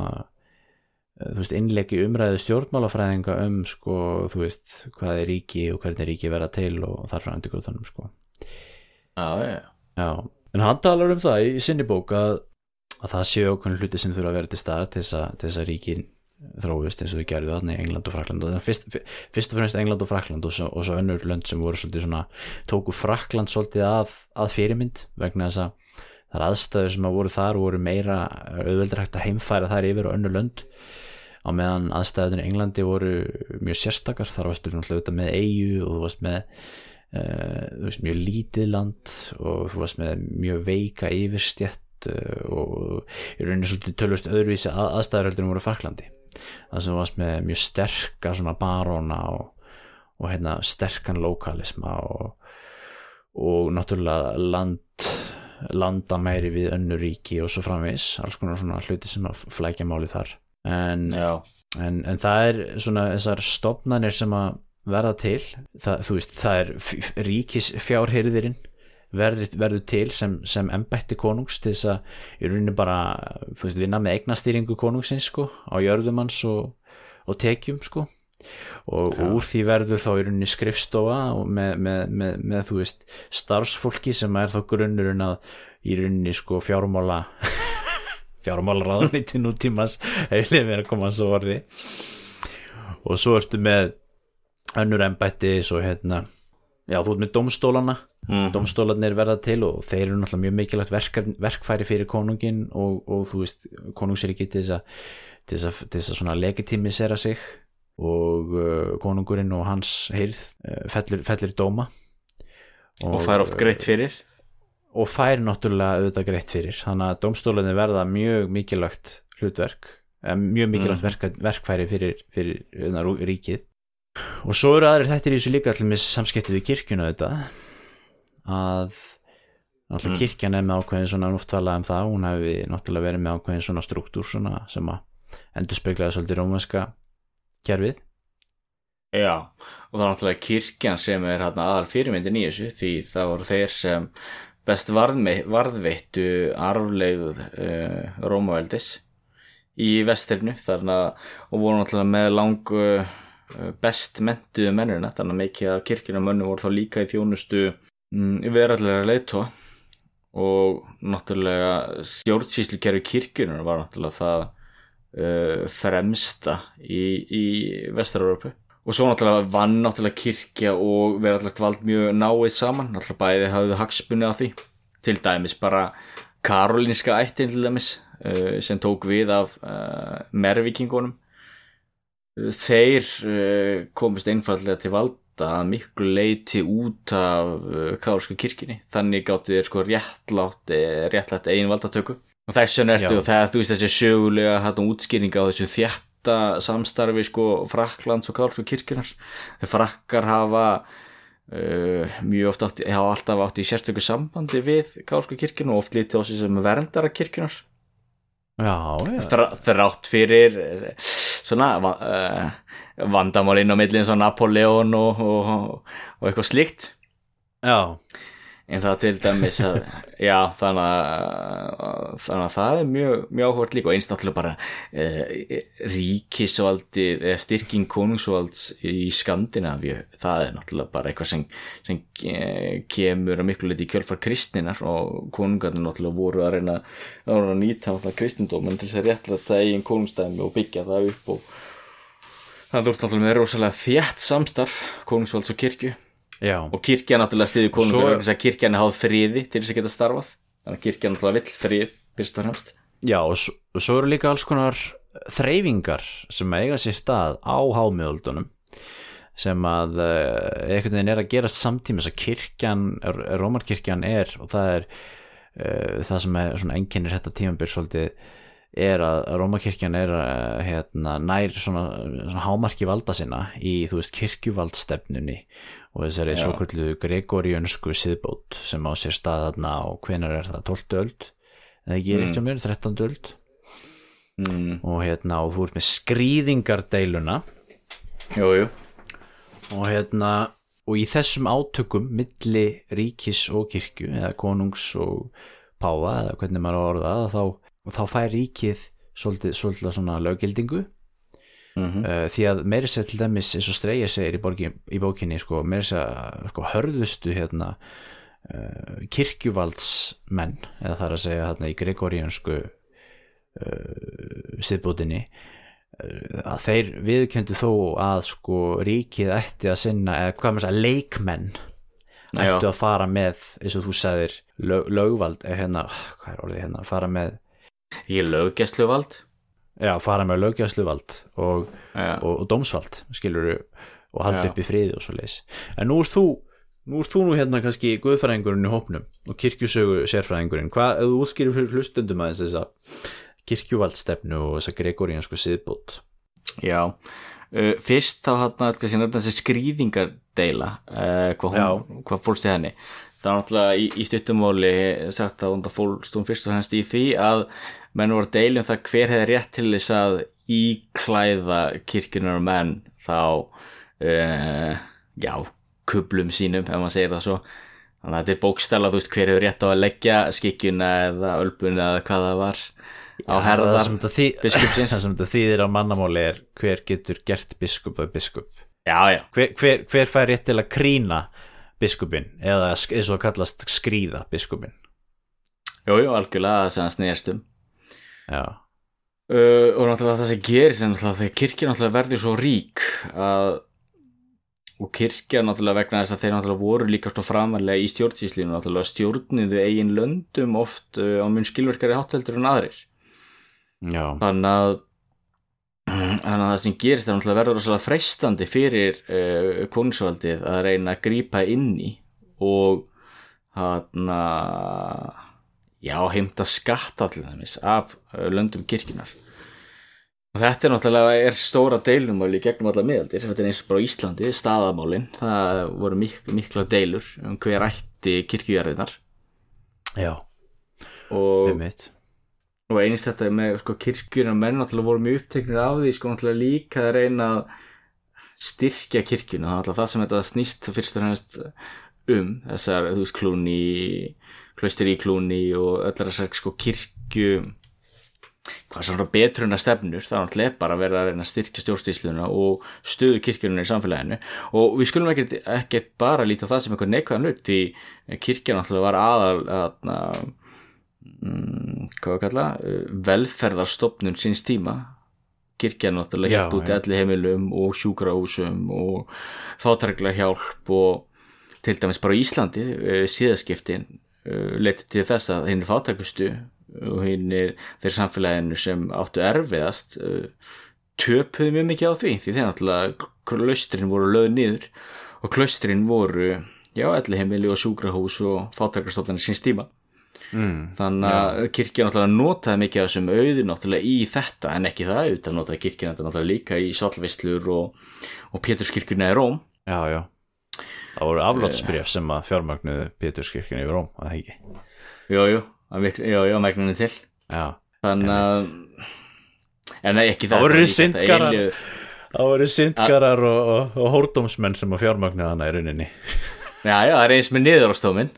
þú veist innleggi umræðu stjórnmálafræðinga um sko þú veist hvað er ríki og hvernig ríki verða til og þar frá endur grótanum sko. Já, já, Já, en hann talar um það í sinni bók að, að það séu okkur hluti sem þurfa að vera til stað til þess að, ríkin þróist eins og þau gerðu þarna í England og Frakland og fyrst, fyrst og fremst England og Frakland og svo, og svo önnur lönd sem voru svolítið svona tóku Frakland svolítið að, að fyrirmynd vegna þess að þar aðstæður sem að voru þar voru meira auðveldur hægt að heimfæra þær yfir og önnur lönd á meðan aðstæðunir í Englandi voru mjög sérstakar. Þar varstu náttúrulega með eigu og þú varst með uh, þú veist, mjög lítið land og þú varst með mjög veika yfirstjætt uh, og í rauninni svolítið tölvist öðruvísi að, aðstæður heldur en voru Fraklandi það sem varst með mjög sterka svona baróna og, og hérna sterkan lokalisma og, og náttúrulega land landamæri við önnu ríki og svo framvis alls konar svona hluti sem að flækja máli þar en, en, en það er svona þessar stopnarnir sem að verða til. Það, þú veist, það er ríkisfjárhyrðirinn verður, verður til sem, sem embætti konungs til þess að í rauninni bara þú veist, vinna með eignastýringu konungsins sko, á jörðumanns og, og tekjum sko. Og Já. úr því verður þá í rauninni skrifstofa með, með, með, með þú veist starfsfólki sem er þá grunnurinn að í rauninni sko fjármála fjármála ráðuniti nútímas hefði verið að koma svo orði og svo ertu með önnur embætti svo hérna já þú ert með domstólana mm, domstólarnir verða til og þeir eru náttúrulega mjög mikilvægt verk, verkfæri fyrir konungin og, og þú veist konungsriki til þess að til þess að, til svona legitimisera sig og uh, konungurinn og hans heyrð uh, fellir, fellir dóma. Og fær oft greitt fyrir og fær náttúrulega auðvitað greitt fyrir. Þannig að domstólarnir verða mjög mikilvægt hlutverk eh, mjög mikilvægt verk, verkfæri fyrir, fyrir hérna, ríkið. Og svo eru aðrir þettir í þessu líka allir með samskiptið við kirkjuna þetta að náttúrulega Mm. kirkjan er með ákveðin svona oft talað um það, hún hefði náttúrulega verið með ákveðin svona struktúr svona sem að endur speklaði svolítið rómanska kerfið. Já, og það er náttúrulega kirkjan sem er aðal fyrirmyndin í þessu því það voru þeir sem best varðveittu arfleigð uh, Rómaveldis í vestrinu þarna og voru náttúrulega með langu uh, best mentuðu mennina þannig að mikið af kirkjuna mönnu voru þá líka í þjónustu um, verallega leitó og náttúrulega stjórnsýslukerfi kirkjunar var náttúrulega það uh, fremsta í, í Vestur-Európu og svo náttúrulega vann náttúrulega kirkja og verðalegt vald mjög náið saman. Náttúrulega bæði hafðu hagsmunni á því. Til dæmis bara karolinska ættin til dæmis uh, sem tók við af uh, mervikingunum þeir uh, komist einfallega til valda miklu leiti út af kárska kirkjunni. Þannig gáttu þeir sko réttlátt eh, réttlátt eigin valdatöku. Og þess vegna ertu Já. og það þú veist þessi sögulega hættum útskýringa á þessu þjætta samstarfi sko Fraklands og kárska kirkjunar frakkar hafa uh, mjög oft átti, hafa alltaf átt í sérstöku sambandi við kárska kirkjuna og oft litið á sem verndara kirkjunar þrátt fyrir svona uh, vandamál inn á millin svo Napoleon og, og, og eitthvað slíkt. Já en það til dæmis að já þannig að, þannig að það er mjög, mjög áhvert líka og eins náttúrulega bara uh, ríkisvaldi eða styrking konungsvalds í Skandinavíu það er náttúrulega bara eitthvað sem, sem kemur að miklu leiti í kjölfar kristninar og konungarnir náttúrulega voru að reyna að, nýta kristindómen til þess að réttlæta eigin konungstæmi og byggja það upp og það ert náttúrulega með rosalega þjætt samstarf konungsvalds og kirkju já, og kirkja náttúrulega stiði konungur Svo- þess að kirkjan er háð friði til þess að geta starfað. Þannig að kirkjan náttúrulega vill frið fyrst og fremst. Já og svo, eru líka alls konar þreyfingar sem eiga sér stað á hámiðöldunum sem að uh, einhvern veginn er að gerast samtímis að kirkjan, Rómarkirkjan er og það er uh, það sem er svona einkennir þetta tímabyr svolítið er að Rómakirkjan er að, hérna, nær svona, svona hámarki valda sinna í þú veist kirkjuvaldstefnunni og þessari svo kvöldu Gregoriönsku siðbót sem á sér staðarna og hvenar er það 12. öld ekki er Mm. eitt hjá mér 13. öld mm, og hérna og þú ert með skrýðingardeiluna jú, jú og hérna og í þessum átökum milli ríkis og kirkju eða konungs og páfa eða hvernig maður á að orða það þá, og þá fær ríkið svolítið, svolítið svona löggildingu. Mm uh, því að meiri sér til dæmis eins og Streyja segir í, borgi, í bókinni sko, meiri sér sko, hörðustu hérna uh, kirkjuvaldsmenn eða það er að segja hérna í Gregoriansku uh, siðbútinni uh, að þeir viðkjöndu þó að sko ríkið ætti að sinna eða hvað maður segja leikmenn ættu að fara með eins og þú sagðir lög, lögvald eða hérna, hvað er orðið hérna fara með, Ég er löggæsluvald? Já, fara með löggjafsluvald og og, og dómsvald skilur og halda upp í friði og svo leis en nú ert þú nú ert þú nú hérna kannski guðfræðingurinn í hópnum og kirkjusögu sérfræðingurinn. Hvað, ef þú útskýrir fyrir hlustundum aðeins þessa kirkjuvaldstefnu og þessa gregoriansku siðbót? Já. Uh, Fyrst þá hann að nefna þessi skrýðingardeila uh, hvað, hvað fólst í henni. Það er náttúrulega í, í stuttumóli sagt að hún fólst hún fyrst og hennst í því að menn voru að deila um það hver hefði rétt til þess að íklæða kirkjunar og menn þá uh, já, kublum sínum ef maður segir það svo. Þannig að þetta er bókstæla, þú veist, hver hefur rétt á að leggja skikkjuna eða ölbuna eða hvað það var á herðar biskupsins. það sem þetta þýðir á mannamáli er hver getur gert biskup að biskup. Já, já, hver, hver, hver fær rétt til að krína biskupin eða eins og að kallast skrýða biskupin jú, jú, algjörlega það sem það snýðast um uh, og náttúrulega það sem gerist er náttúrulega þegar kirkja náttúrulega verður svo rík að og kirkja náttúrulega vegna þess að þeir náttúrulega voru líka svo framarlega í stjórnsýslinu náttúrulega stjórniðu eigin löndum oft uh, á mun skilverkari hátteldur en aðrir. Já, þannig að þannig að það sem gerist er náttúrulega verður rosalega freistandi fyrir uh, konungsvaldið að reyna að grípa inn í og hann já, heimta skatta til þeimis af uh, löndum kirkjunar og þetta er náttúrulega er stóra deilumál í gegnum alla miðaldir. Þetta er eins og bara Íslandi, staðamálin. Það voru mik mikla deilur um hver ætti kirkjujarðinar já, og og einst þetta með sko, kirkjuna menn náttúrulega voru mjög uppteknir af því sko náttúrulega líka að reyna að styrkja kirkjuna. Það er náttúrulega það sem þetta snýst fyrst og fremst um þessar, þú veist, klúni klaustur í klúni og öllar þessar sko kirkju. Hvað svona betruna stefnur það er náttúrulega bara að vera að reyna að styrkja stjórnstísluna og stöðu kirkjunum í samfélaginu. Og við skulum ekkert, ekkert bara líta það sem eitthvað neikvæðan hlut því kirkja náttúrulega var aðal að, að mm, hvað að kalla velferðarstofnun síns tíma. Kirkja náttúrulega helt út já. allir heimilum og sjúkrahúsum og fátækla hjálp og til dæmis bara Íslandi uh, síðaskiptin leiti til þess að hinn er fátækustu og hinn er þeir samfélaginu sem áttu erfiðast uh, töpuðu mjög mikið á því því þeir náttúrulega klaustrin voru löð niður og klaustrin voru já, allir heimili og sjúkrahús og fátækastofnanir síns tíma. Mm. þannig að kirkja náttúrulega notaði mikið af þessum auði náttúrulega í þetta en ekki það, auðvitað notaði kirkja náttúrulega líka í sallvislur og, og Péturskirkjuna í Róm. Já, já Það voru aflátsbref sem að fjármagnuðu Péturskirkjunni yfir Róm, að það ekki? Jú, jú, að megninni til. Já, þannig að en nei, ekki Það það voru syndgarar. það og, og, og hórdómsmenn sem að fjármagnuðu hana í rauninni. Já, já, það er eins með niðurstómin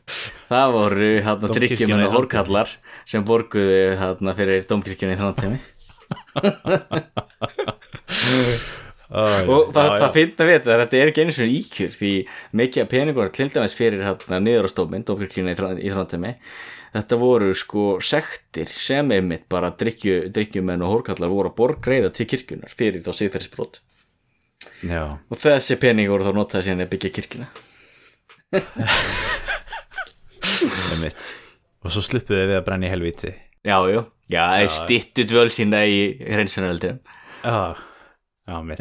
Það voru hérna í og hórkallar sem borguðu hérna fyrir domkirkjunni í þrjóntemi og það, það finna við þetta þetta er ekki einu svona íkjur því mikið peningur til dæmis fyrir hérna niðurstómin domkirkjunni í þrjóntemi þetta voru sko sektir sem einmitt bara drikkju, drikkjumenn og hórkallar voru að borgreiða til kirkjunar fyrir þá síðferðisbrot Já, og þessi peningur voru þá notaði síðan að byggja kirkjuna. Það er mitt Og svo sluppuðu við að brenna í helvíti. Já, jú, já, já. stittu dvöl sína í hreinsunaröldum Já,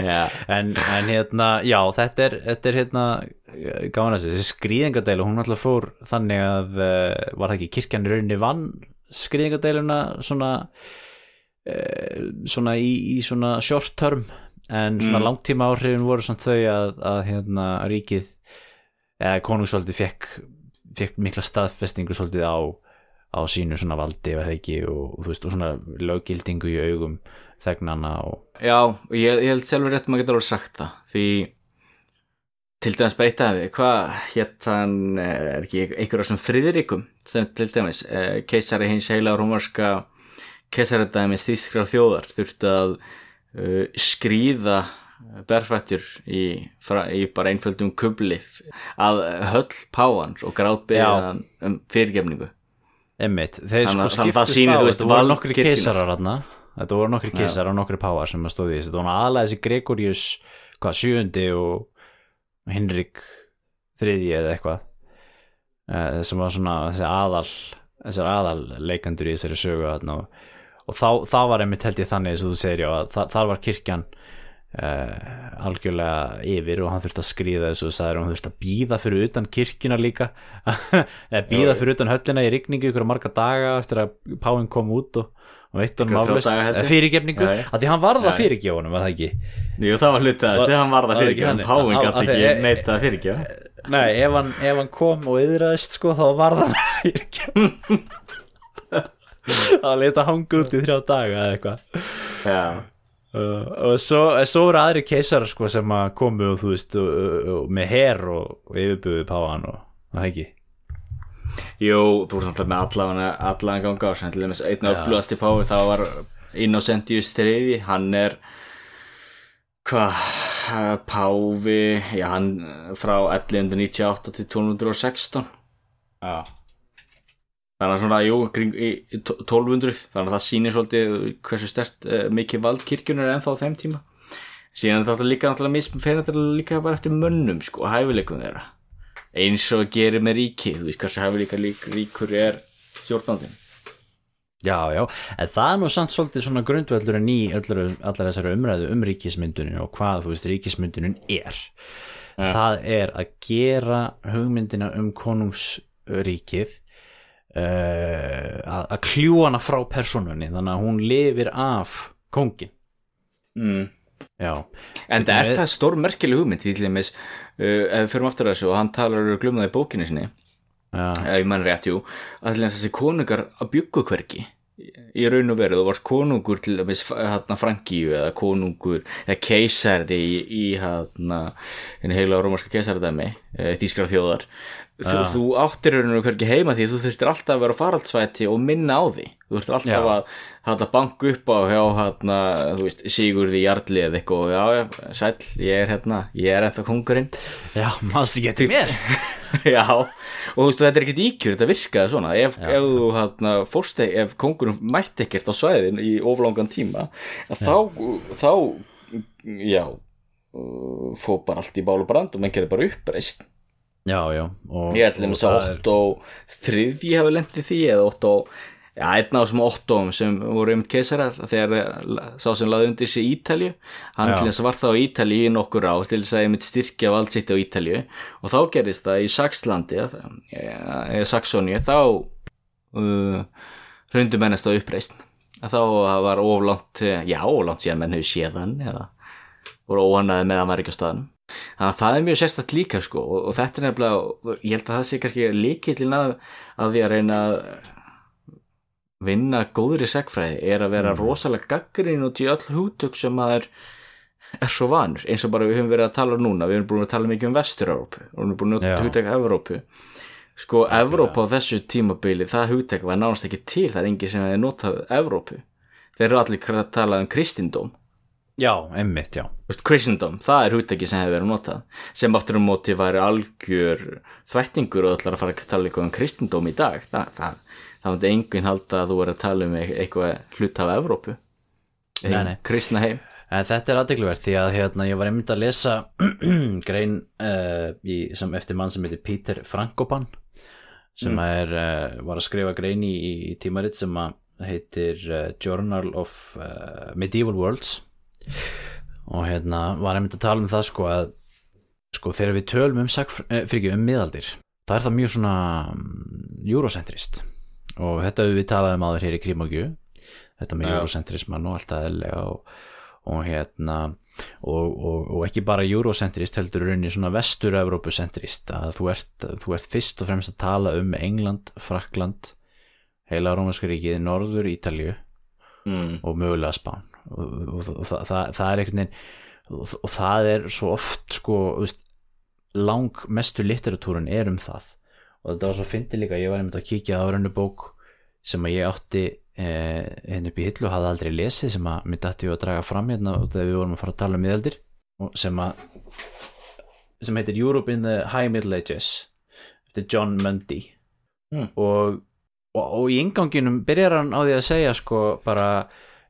já, en, en hérna, já, þetta er, þetta er hérna, gáðan að þessi skrýðingadeilu, hún alltaf fór þannig að uh, var það ekki kirkjan rauninni vann skrýðingadeiluna svona uh, svona í, í svona short term en svona Mm. langtíma áhrifin voru svona þau að, að hérna ríkið eða konungsvaldið fekk, fekk mikla staðfestingu svolítið á, á sínu svona valdi eða ekki og, og þú veist og svona löggildingu í augum þegnana og Já, ég, ég held sjálfur rétt að maður getur alveg sagt það því til dæmis breyta við hvað eh, er ekki einhverjum sem friðrikum sem til dæmis eh, keisari hins heila rómarska keisaradæmis þýskra þjóðar þurfti að uh, skrýða berfættur í, í bara einföldum kubli að höll páans og hann um fyrirgefningu. Emmitt, þeir Þannig sko sýnir, á þetta voru nokkri keisarar þarna þetta voru nokkri keisarar og nokkri páar sem að stóði þetta voru aðalega þessi Gregorius hvað, sjöundi og Hinrik þriðji eða eitthvað. Eh, sem var svona þessi aðal aðal leikandur í þessari sögu þarna og, og þá, þá var einmitt held ég þannig eins og þú segir já að þa þar var kirkjan uh, algjörlega yfir og hann þurfti að skrýða þessu og sagði og hann þurfti að býða fyrir utan kirkjuna líka. Eða býða Já. fyrir utan höllina í rigningu ykkur marga daga eftir að páinn kom út og, og veitt honum eða fyrirgefningu, að því hann varð Já, að já. fyrirgefa honum var það ekki? Jú, það var hlutið að þessi, hann var það Var það ekki fyrirgefa en þannig? páin gæti ekki neita að fyrirgefa. Nei, ef hann, ef hann kom og yðraðist sko, þá var það fyrirgefn Það leta hanga út í þrjá daga eða eitthvað. Já, uh, og svo, svo voru aðri keisar sko, sem að komu og veist og, og, með her og, yfirbuðu páan og það ekki Jú, þú ert alltaf með allan allan ganga á sem til dæmis einn öflugasti pái það var Innocentius þriði hann er hvað páfi já hann frá 1198 til 1216 Já, þannig að svona, jú, kring í, í 1200 þannig að það sýnir svolítið hversu stert uh, mikið vald kirkjunar er ennþá á þeim tíma. Síðan er þetta líka náttúrulega mism fyrir þetta líka bara eftir mönnum sko, hæfileikum þeirra eins og gerir með ríki. Þú veist hversu hæfileika lík, ríkur er stjórnandinn já, já, en það er nú samt svolítið svona grundvöldurinn í öllar, allar þessari umræðu um ríkismyndunin og hvað þú veist ríkismyndunin er. Það er að gera hugmyndina um konungsríkið uh, að, að kljúa hana frá personunni þannig að hún lifir af kóngin mm. já, En það er við- það stór merkileg hugmynd? Því til dæmis, ef við förum aftur að þessu og hann talar um glumnaði í bókinni sinni. Ef ég mann rétt, jú. Að þessi konungar að byggu hvergi í raun og veru, þú varst konungur til dæmis hérna Frankíu eða konungur eða keisari í, í hérna henni heila rómarska keisaradæmi e, þýskara þjóðar þú, þú áttir og veru hvergi heima því þú þurftir alltaf að vera faraldsvæti og minna á því. Þú þurftir alltaf Já. að banku upp á hjá þú veist, Sigurði Jarli eða eitthvað, já, já, sæll, ég er hérna ég er eftir kongurinn já, mannst ekki eftir mér? Já, og þú veist, þetta er ekkert íkjur, þetta virkaði svona. Ef, ef þú hérna, fórst ekki, ef kongurinn mætti ekkert á svæðin í oflangan tíma þá, þá já fó bara allt í bál og brand og menn gerði bara uppreist já, já og, ég ætlum og að það er- Otto þriðji hefði lendið því eða Otto Já, einn af þessum Ottoum sem voru um keisarar þegar sá sem laði undir sig Ítalju hann til þess að var það á Ítalju í nokkur á til þess að ég mitt styrkja vald sitt á Ítalju og þá gerist það í Saxlandi eða Saxóni þá uh, hrundu mennast á uppreist að þá var oflant já, oflant síðan menn hefur séðan eða voru óhannaði með að þannig að það er mjög sérstætt líka sko og, og þetta er nefnilega, ég held að það sé kannski líkillin að, að því að reyna að vinna góðri segfræði er að vera rosalega gaggrin út í öll hútök sem maður er svo vanur eins og bara við höfum verið að tala um núna við höfum búin að tala mikið um Vestur-Európu og við höfum búin að nota hútök Evrópu. Sko Evrópa á þessu tímabili það hútök var nánast ekki til það er engin sem hefði notað Evrópu. Þeir eru allir að tala um kristindóm já, einmitt, já. Vist, kristindóm, það er húttæki sem hefur verið notað sem aftur um móti væri algjör þvættingur og ætlar að fara að tala eitthvað um kristindóm í dag. Það, það, það myndi enginn halda að þú verið að tala um eit- eitthvað hlut af Evrópu. Nei. kristna heim. En þetta er aðdegluvert því að hérna, ég var einmitt að lesa grein uh, í, sem eftir mann sem heitir Peter Frankopan sem er, uh, var að skrifa grein í, í tímarit sem heitir uh, Journal of Medieval Worlds og hérna var einmitt að tala um það sko að sko þegar við tölum um, eh, ekki um miðaldir það er það mjög svona um, eurocentrist og þetta við talað um áður hér í Krímogju þetta með Já. eurocentrisman og allt eðlega og, og hérna og, og, og ekki bara eurocentrist heldur rauninni svona vestur-Evrópucentrist að þú ert, þú ert fyrst og fremst að tala um England, Frakland heila Rómanska ríkið, Norður Ítalju mm. og mögulega Spán og, og, það, það, það er einhvern veginn og, og það er svo oft sko, veist, lang mestu literatúrun er um það og þetta var svo fyndi líka, ég var einmitt að kíkja á rönnu bók sem að ég átti eh, henni upp í hillu og hafði aldrei lesið sem að mér dætti ég að draga fram hérna og þegar við vorum að fara að tala um miðaldir sem að sem heitir Europe in the High Middle Ages eftir John Mundy Mm. og, og, og í inganginum byrjar hann á því að segja sko bara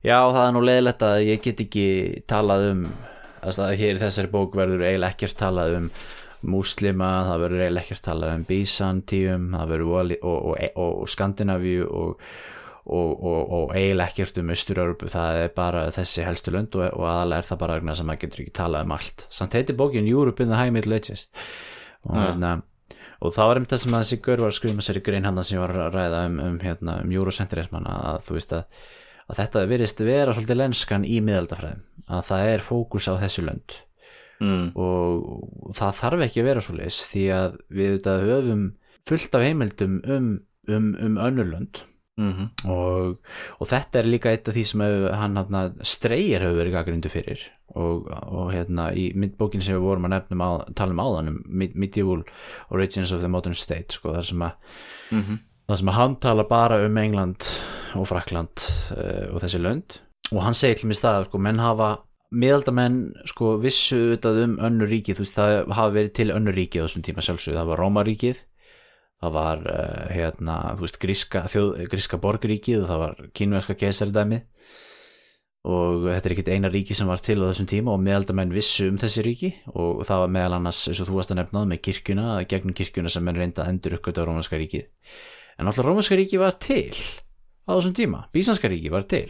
já það er nú leiðilegt að ég get ekki talað um að hér í þessari bók verður eiginlega ekkert talað um múslima, það verður eiginlega ekkert talað um Byzantium, það verður og, og, og, og Skandinavíu og, og eiginlega ekkert um Östur-Európu, það er bara þessi helstu lönd og aðalega er það bara sem maður getur ekki talað um allt. Samt heitir bókin Europe in the High Middle Ages og Ja. hérna og þá var einmitt það sem að þessi gaur var að skrifa sér í grein hann sem ég var að ræða um, um, hérna, um eurocentrisman að þú veist að, að þetta virðist vera svolítið lenskan í miðaldafræðum að það er fókus á þessu lönd Mm. og það þarf ekki að vera svo leis því að við þetta höfum fullt af heimildum um, um, um önnurlönd Mm og, og þetta er líka eitt af því sem hann hann streyir hefur verið gaggrindu fyrir og, og hérna í mynd- bókinni sem við vorum að nefnum á, tala um áðan um Mid- Medieval Origins of the Modern State sko, þar sem að Mhm. Þar sem að hann tala bara um England og Frakland uh, og þessi lönd. Og hann segir til mér stað sko, menn hafa miðaldamenn sko, vissu auðvitað um önnur ríkið þú veist það hafa verið til önnur ríkið á þessum tíma sjálfsögðu, það var Rómaríkið það var uh, hérna þú veist gríska, þjóð, gríska borgríkið og það var kínverska keisardæmi og þetta er ekkit eina ríki sem var til á þessum tíma og meðaldamenn vissu um þessi ríki. Og það var meðal annars eins og þú varst að nefnað með kirkjuna, gegnum kirkjuna sem menn reynda að endur uppgöta á rómanska ríkið en alltaf rómanska ríkið var til á þessum tíma, bísanska ríkið var til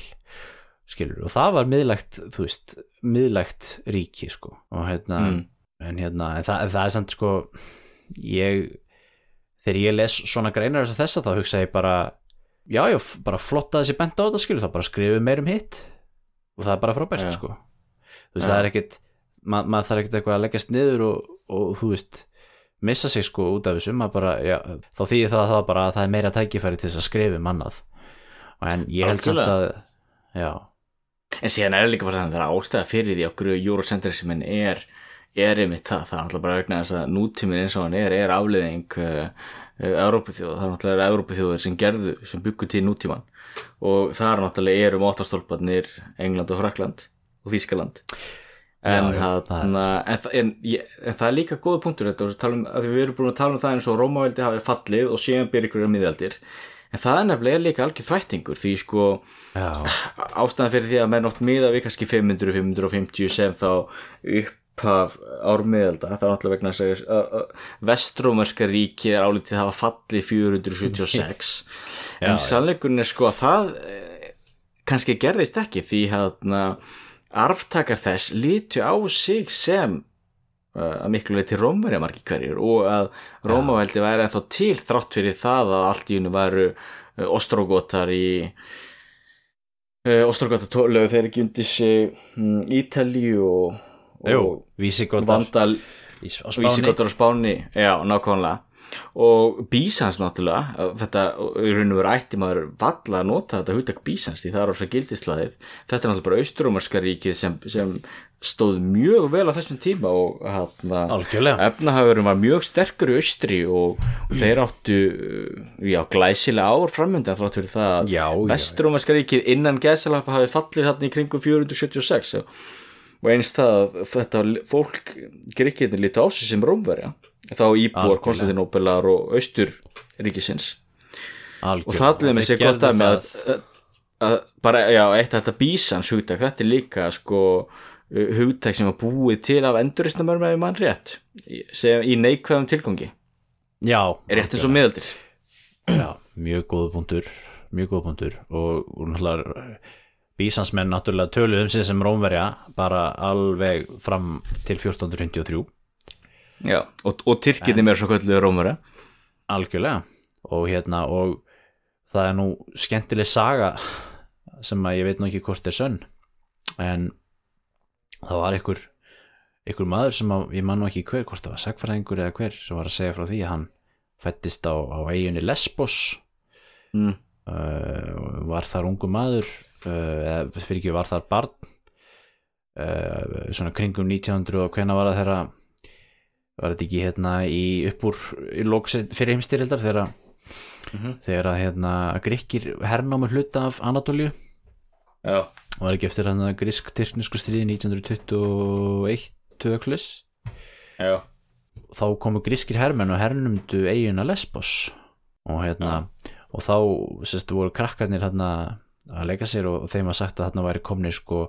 skilur, og það var miðlægt þú veist, miðlægt ríki sko, og hérna Mm. en hérna, en það, en það er samt sko ég þegar ég les svona greinar eins og þessa þá hugsa ég bara já, já, bara flott að þessi bent á þetta skilur, þá bara skrifum meir um hitt og það er bara frábært Já. sko þú veist, Já. það er ekkit ma maður þarf ekkit eitthvað að leggjast niður og, og þú veist missa sig sko út af þessu. Maður bara, já, þá þýðir það, það bara að það er meira tækifæri til þess að skrifa um annað. En ég held samt að já, En síðan er líka bara þannig að það er ástæða fyrir því okkur Eurocentrismin er er einmitt það, það er náttúrulega bara vegna þess að nútíminn eins og hann er, er afleiðing uh, uh, Európaþjóða, það er náttúrulega Európaþjóðir sem gerðu, sem byggu til nútíman og það er náttúrulega eru mótastólparnir England og Frakland og Þískaland en, Já, hana, en, en, en það er líka góða punktur þetta, um, að við erum búin að tala um það eins og Rómaveldi hafi fallið og síðan byrja ykkur miðaldir. En það er nefnilega líka algjör þvættingur því sko ástæðan fyrir því að menn oft miða við kannski 500, 550 sem þá upphaf ármiðalda það er náttúrulega vegna að vestrómerska ríki er álítið að hafa fallið 476 Já, en sannleikurinn er sko að það eh, kannski gerðist ekki því að arftakar þess lítu á sig sem uh, að miklu leiti rómverja margir hverjir og að Rómaveldi væri ennþá til þrátt fyrir það að allt í unni væru uh, ostrógotar í uh, ostrógotar tólu þeir ekki undir sig um, Ítalíu og, og vísigotar. Vandal í, á Spáni. Vísigotar á Spáni já, nákvæmlega og Bísans náttúrulega þetta í raun og veru ætti maður valla að nota þetta hugtak Bísans því það er á svo gildislaðið þetta er náttúrulega bara austurómarska ríkið sem, sem stóð mjög vel á þessum tíma og hérna efnahagurinn var mjög sterkur í austri og, og þeir áttu uh, já, glæsilega ár framöndan þrátt fyrir það að vestrómarska ríkið innan gæsalappa hafi fallið þarna í kringum 476 og, og eins það að þetta fólk gríkirni líti á sig sem rómverja þá íbúar. Konstantinópelar og austur ríkisins algjörlega. og það er með sér gott að með að, að, bara, já, eitt þetta bísans hugtak, þetta er líka sko hugtak sem var búið til af enduristnamörm ef ég mann rétt sem í neikvæðum tilgangi. Já, rétt eins og miðaldir. Já, mjög góð punktur mjög góð punktur. Og, og náttúrulega bísansmenn náttúrulega töluðu um sig sem rómverja bara alveg fram til 1453 já, og, og tyrkinni mér svo kvöldu rómara algjörlega. Og hérna og það er nú skemmtileg saga sem að ég veit nú ekki hvort er sönn. En það var einhver einhver maður sem að, ég man nú ekki hver hvort það var sagfræðingur eða hver sem var að segja frá því að hann fættist á, á eiginni Lesbos. Mm. uh, var þar ungu maður uh, eða fyrir ekki var þar barn. Uh, svona kringum 1900 og hvena var það þeirra var þetta ekki hérna í uppúr í lóks fyrir heimstyrildar þegar Mhm. þegar að hérna grikkir hernámu hluta af Anatolíu? Já, og var ekki eftir hann að grisk-tyrknisku stríði 1921 töklis já, þá komu grískir hermenn og hernumdu eigina Lesbos. Og hérna og þá sérst voru krakkarnir hérna að leika sér og þeim var sagt að þarna væri komnir sko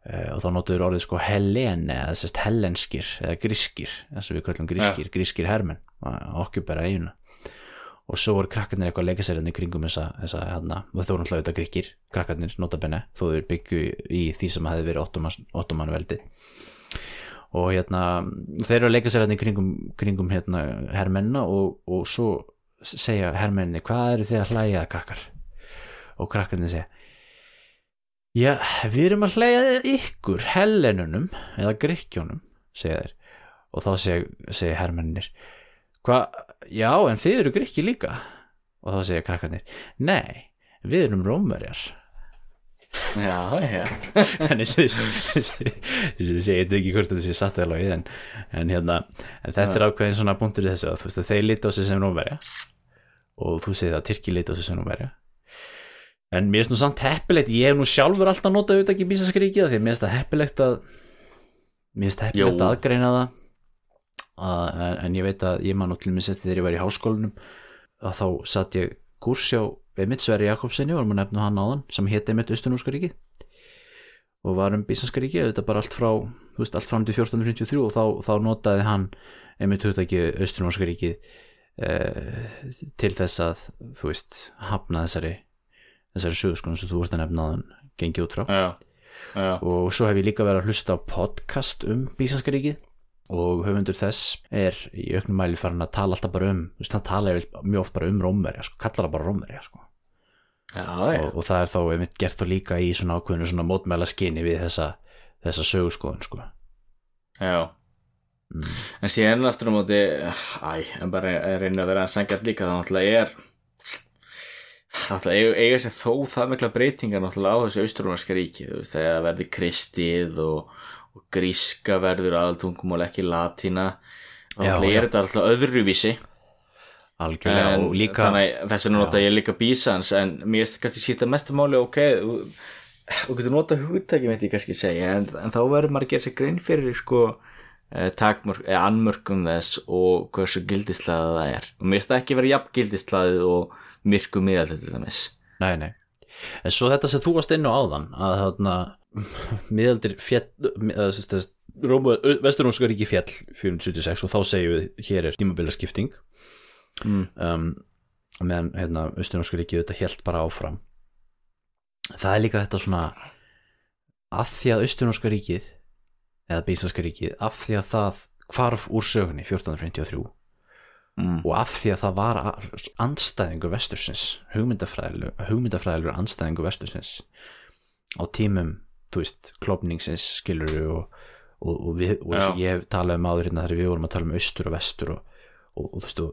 og þá notuður orðið sko Helene eða sérst hellenskir eða grískir eins og við kallum grískir, grískir hermenn að okkur bara eigina og svo voru krakkarnir eitthvað að leika sér hérna í kringum þessa, þessa hérna, þau voru náttúrulega gríkir krakkarnir notabenni, þó þau byggju í því sem hefði verið ottoman veldi. Og hérna þeir eru að leika sér hérna í kringum, kringum hérna hermenna og, og svo segja hermenni hvað eru þið að hlæja krakkar? Og krakkarnir segja já, við erum að hlæja ykkur hellenunum eða gríkjónum segja þeir. Og þá segja, segja hermennir hvað, já, en þið eru gríkki líka? Og þá segja krakkarnir nei, við erum rómverjar. Já, já. en ég segi ekki hvort þetta sé satt eða logið en, en hérna, en þetta er ákveðin svona punktur í þessu að þú veist að þeir líti á sig sem rómverja og þú segir að Tyrki líti á sig sem rómverja en mér finnst nú samt heppilegt ég hef nú sjálfur alltaf notað auðvitað ekki bísaskríkið því mér finnst það heppilegt að mér finnst heppilegt að aðgreina það. Að, en, en ég veit að ég man nú til mig sett þegar ég var í háskólanum að þá satt ég kurs hjá Emmitt Sverri Jakobsinni, vorum að nefna hann áðan sem hétt Emmitt Östunúska ríkið og var um Bísanska ríkið, þetta bara allt frá veist, allt fram til 1453 og þá, þá notaði hann Emmitt hugtæki Östunúska ríkið eh, til þess að þú veist, hafna þessari þessari sögurskonu sem þú vorst að nefna áðan gengið út frá já, já. og svo hef ég líka verið að hlusta á podcast um Bísanska ríkið og höfundur þess er í auknum mæli farin að tala alltaf bara um þú veist, hann tala mjög oft bara um Rómverja sko, kallar það bara Rómverja sko. já, og, og það er þá einmitt gert þá líka í svona ákveðinu svona mótmæla skinni við þessa, þessa sögurskoðun sko. já. mm. en síðan aftur á móti æ, en bara að reyna að vera að sangja líka þá náttúrulega er náttúrulega eiga, sér þó það mikla breytingar náttúrulega á þessu austrúmarska ríki þú veist, þegar verði kristið og, og gríska verður aðaltungumál ekki latína. Þá er þetta alltaf öðruvísi. Algjörlega en og líka þess að nota ég líka bísans en mér finnst kannski sýta mestumáli ok, þú, getur nota hugtæki veit ég kannski segja en, en þá verður maður að gera sér grein fyrir sko eh, takmörk, eða annmörkum þess og hversu gildislaðið það er. Og mér finnst það ekki verið jafn gildislaðið og myrku miðall til dæmis nei, nei. en svo þetta sem þú varst inn á áðan að þarna miðaldir fjall Vesturlómska ríki fjall 476 og þá segjum við hér er tímabila skipting mm. um, meðan hérna, Östurlómska ríki þetta helt bara áfram það er líka þetta svona að því að Östurlómska ríkið eða Bísanska ríkið af því að það hvarf úr sögunni 1453 Mm. og af því að það var andstæðingur vestursins hugmyndafræðilegur andstæðingur vestursins á tímum, þú veist, klopningsins skilur og, og, og, við, og ég hef talað um áður hérna þegar við vorum að tala um austur og vestur og, þú veist,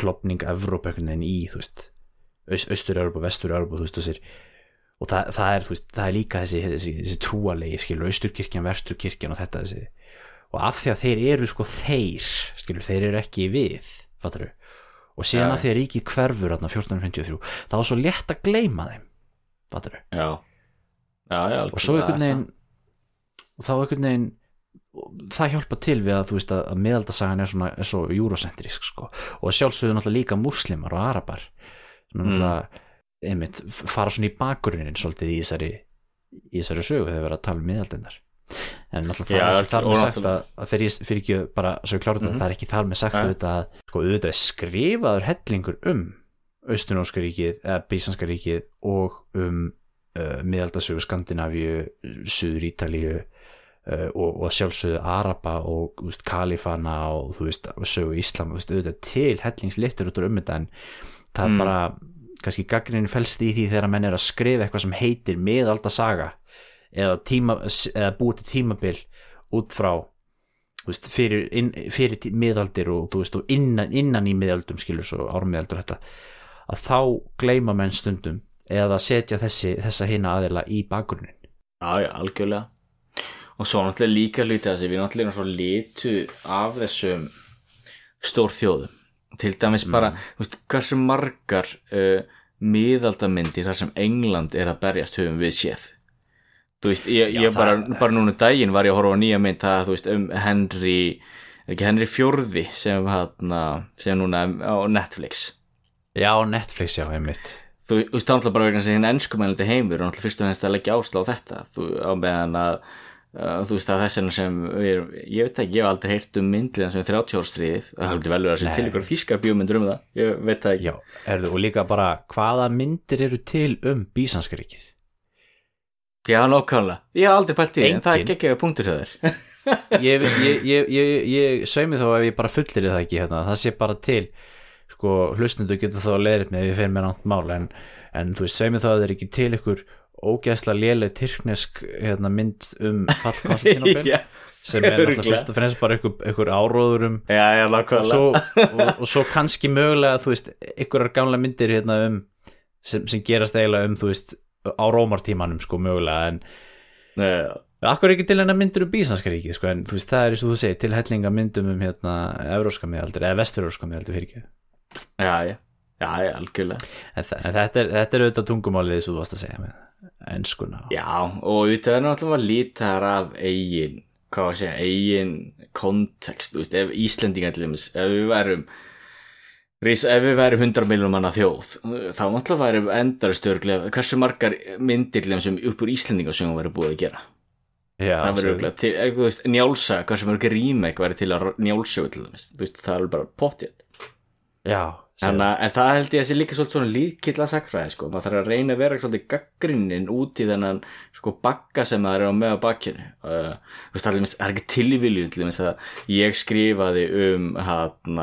klopning veginn í, þú veist Aust- austur-Európa, vestur-Európa, þú veist, þessir og það, það er, þú veist, það er líka þessi, þessi, þessi trúalegi, skilur, austurkirkjan, vesturkirkjan og þetta þessi og af því að þeir eru sko þeir skilur, þeir eru ekki við fattar og síðan af því að ríkið hverfur þarna 1453, þá er svo létt að gleyma þeim já, já, já og svo einhvern veginn og þá einhvern veginn það hjálpa til við að þú veist að, að miðaldasagan er, svona, er svo eurocentrisk sko. og sjálfsögðu náttúrulega líka muslimar og arabar sem Mm. náttúrulega einmitt, fara svona í bakgrunnin svolítið í þessari, í þessari sögu þegar við erum að tala um miðaldindar en náttúrulega það er ekki þar með sagt að, að þegar ég fyrir ekki bara svo ég klára þetta, Mhm. það er ekki þar með sagt Nei. auðvitað að sko auðvitað er skrifaður hellingur um Austunóska ríkið eða Bísanska ríkið og um uh, miðaldasögu Skandinavíu Suður Ítalíu uh, og, og sjálfsögðu Araba og veist, Kalifana og þú veist sögu Íslam, þú veist, auðvitað til hellingslittur út úr um þetta en það er Mm. bara kannski gaggrinni felst í því þegar menn er að skrifa eitthvað sem heitir miðaldasaga eða, tíma, eða búið til tímabil út frá veist, fyrir, inn, fyrir tí- miðaldir og, veist, og innan, innan í miðaldum skilur svo ármiðaldur þetta að þá gleyma menn stundum eða setja þessi, þessa hina aðila í bakgrunnin Já, já, algjörlega. Og svo náttúrulega líka hluti þessi við náttúrulega svo litu af þessum stór þjóðum til dæmis bara, þú veist, hversu margar uh, miðaldamindir þar sem England er að berjast höfum við séð þú veist, ég, Já, ég bara, það- bara núna um daginn var ég að horfa á nýja mynd það, þú veist, um Henry er ekki Henry fjórði sem hann sem núna á Netflix. Já, Netflix, já, einmitt. Þú veist, þá náttúrulega bara vegna þess að hinn ennskumælandi heimur og náttúrulega fyrst og fremst að leggja áslá á þetta þú, á meðan að uh, þú veist að þess vegna sem erum- ég veit ekki, ég hef aldrei heyrt um myndliðan sem er 30 árstriðið, það heldur vel vera sem Nei. til ykkur þýskar bjómyndur um það, ég veit það ekki. Já, erðu, og líka bara hvaða myndir eru til um Bísanskaríkið Já, nákvæmlega, ég hef aldrei pælt í því en það er geggjaða punktur þér. Ég, ég, ég, ég, ég sveimi þó ef ég bara fullir það ekki hérna, það sé bara til sko, hlustundu getur þá að leiðrið með ef ég fer með nátt mál en, en þú veist, sveimi þá að það er ekki til ykkur ógæsla léleg tyrknesk hérna, mynd um fall Konstantinopel Já, sem er náttúrulega fyrst og fremst bara ykkur, ykkur áróður um já, já, og svo, og, og svo kannski mögulega þú veist, ykkurar gamla myndir hérna um sem, sem gerast eiginlega um þú veist, á rómartímanum sko mögulega en Já, Akkur ekki til hennar myndir um Bísanska ríkið sko, en þú veist, það er eins og þú segir til hellinga myndum um hérna evróska miðaldir eða vesturróska miðaldir fyrir ekki já, já, já, já, algjörlega. En, þa en þetta, er, þetta er auðvitað tungumálið þess að þú varst að segja með enskuna. Já, og þetta er náttúrulega lítar af eigin, hvað var að segja, eigin kontekst, þú veist, ef Íslendingar til dæmis, ef við værum Rís, ef við værum 100 miljónum manna þjóð, þá náttúrulega værum endar stjórglega, hversu margar myndir til dæmis um upp úr Íslendingasögum væri búið að gera? Já, það verður þú veist, njálsa hversu mörg remake væri til að njálsögu til þú veist, það er bara pottið já, en, en það held ég að sé líka svolítið svona líkill að sakfræði sko, maður þarf að reyna að vera svolítið gaggrinnin út í þennan sko bagga sem maður er á með á bakkinu uh, veist, það, er, það ekki tilvíljum til þess að ég skrifaði um hann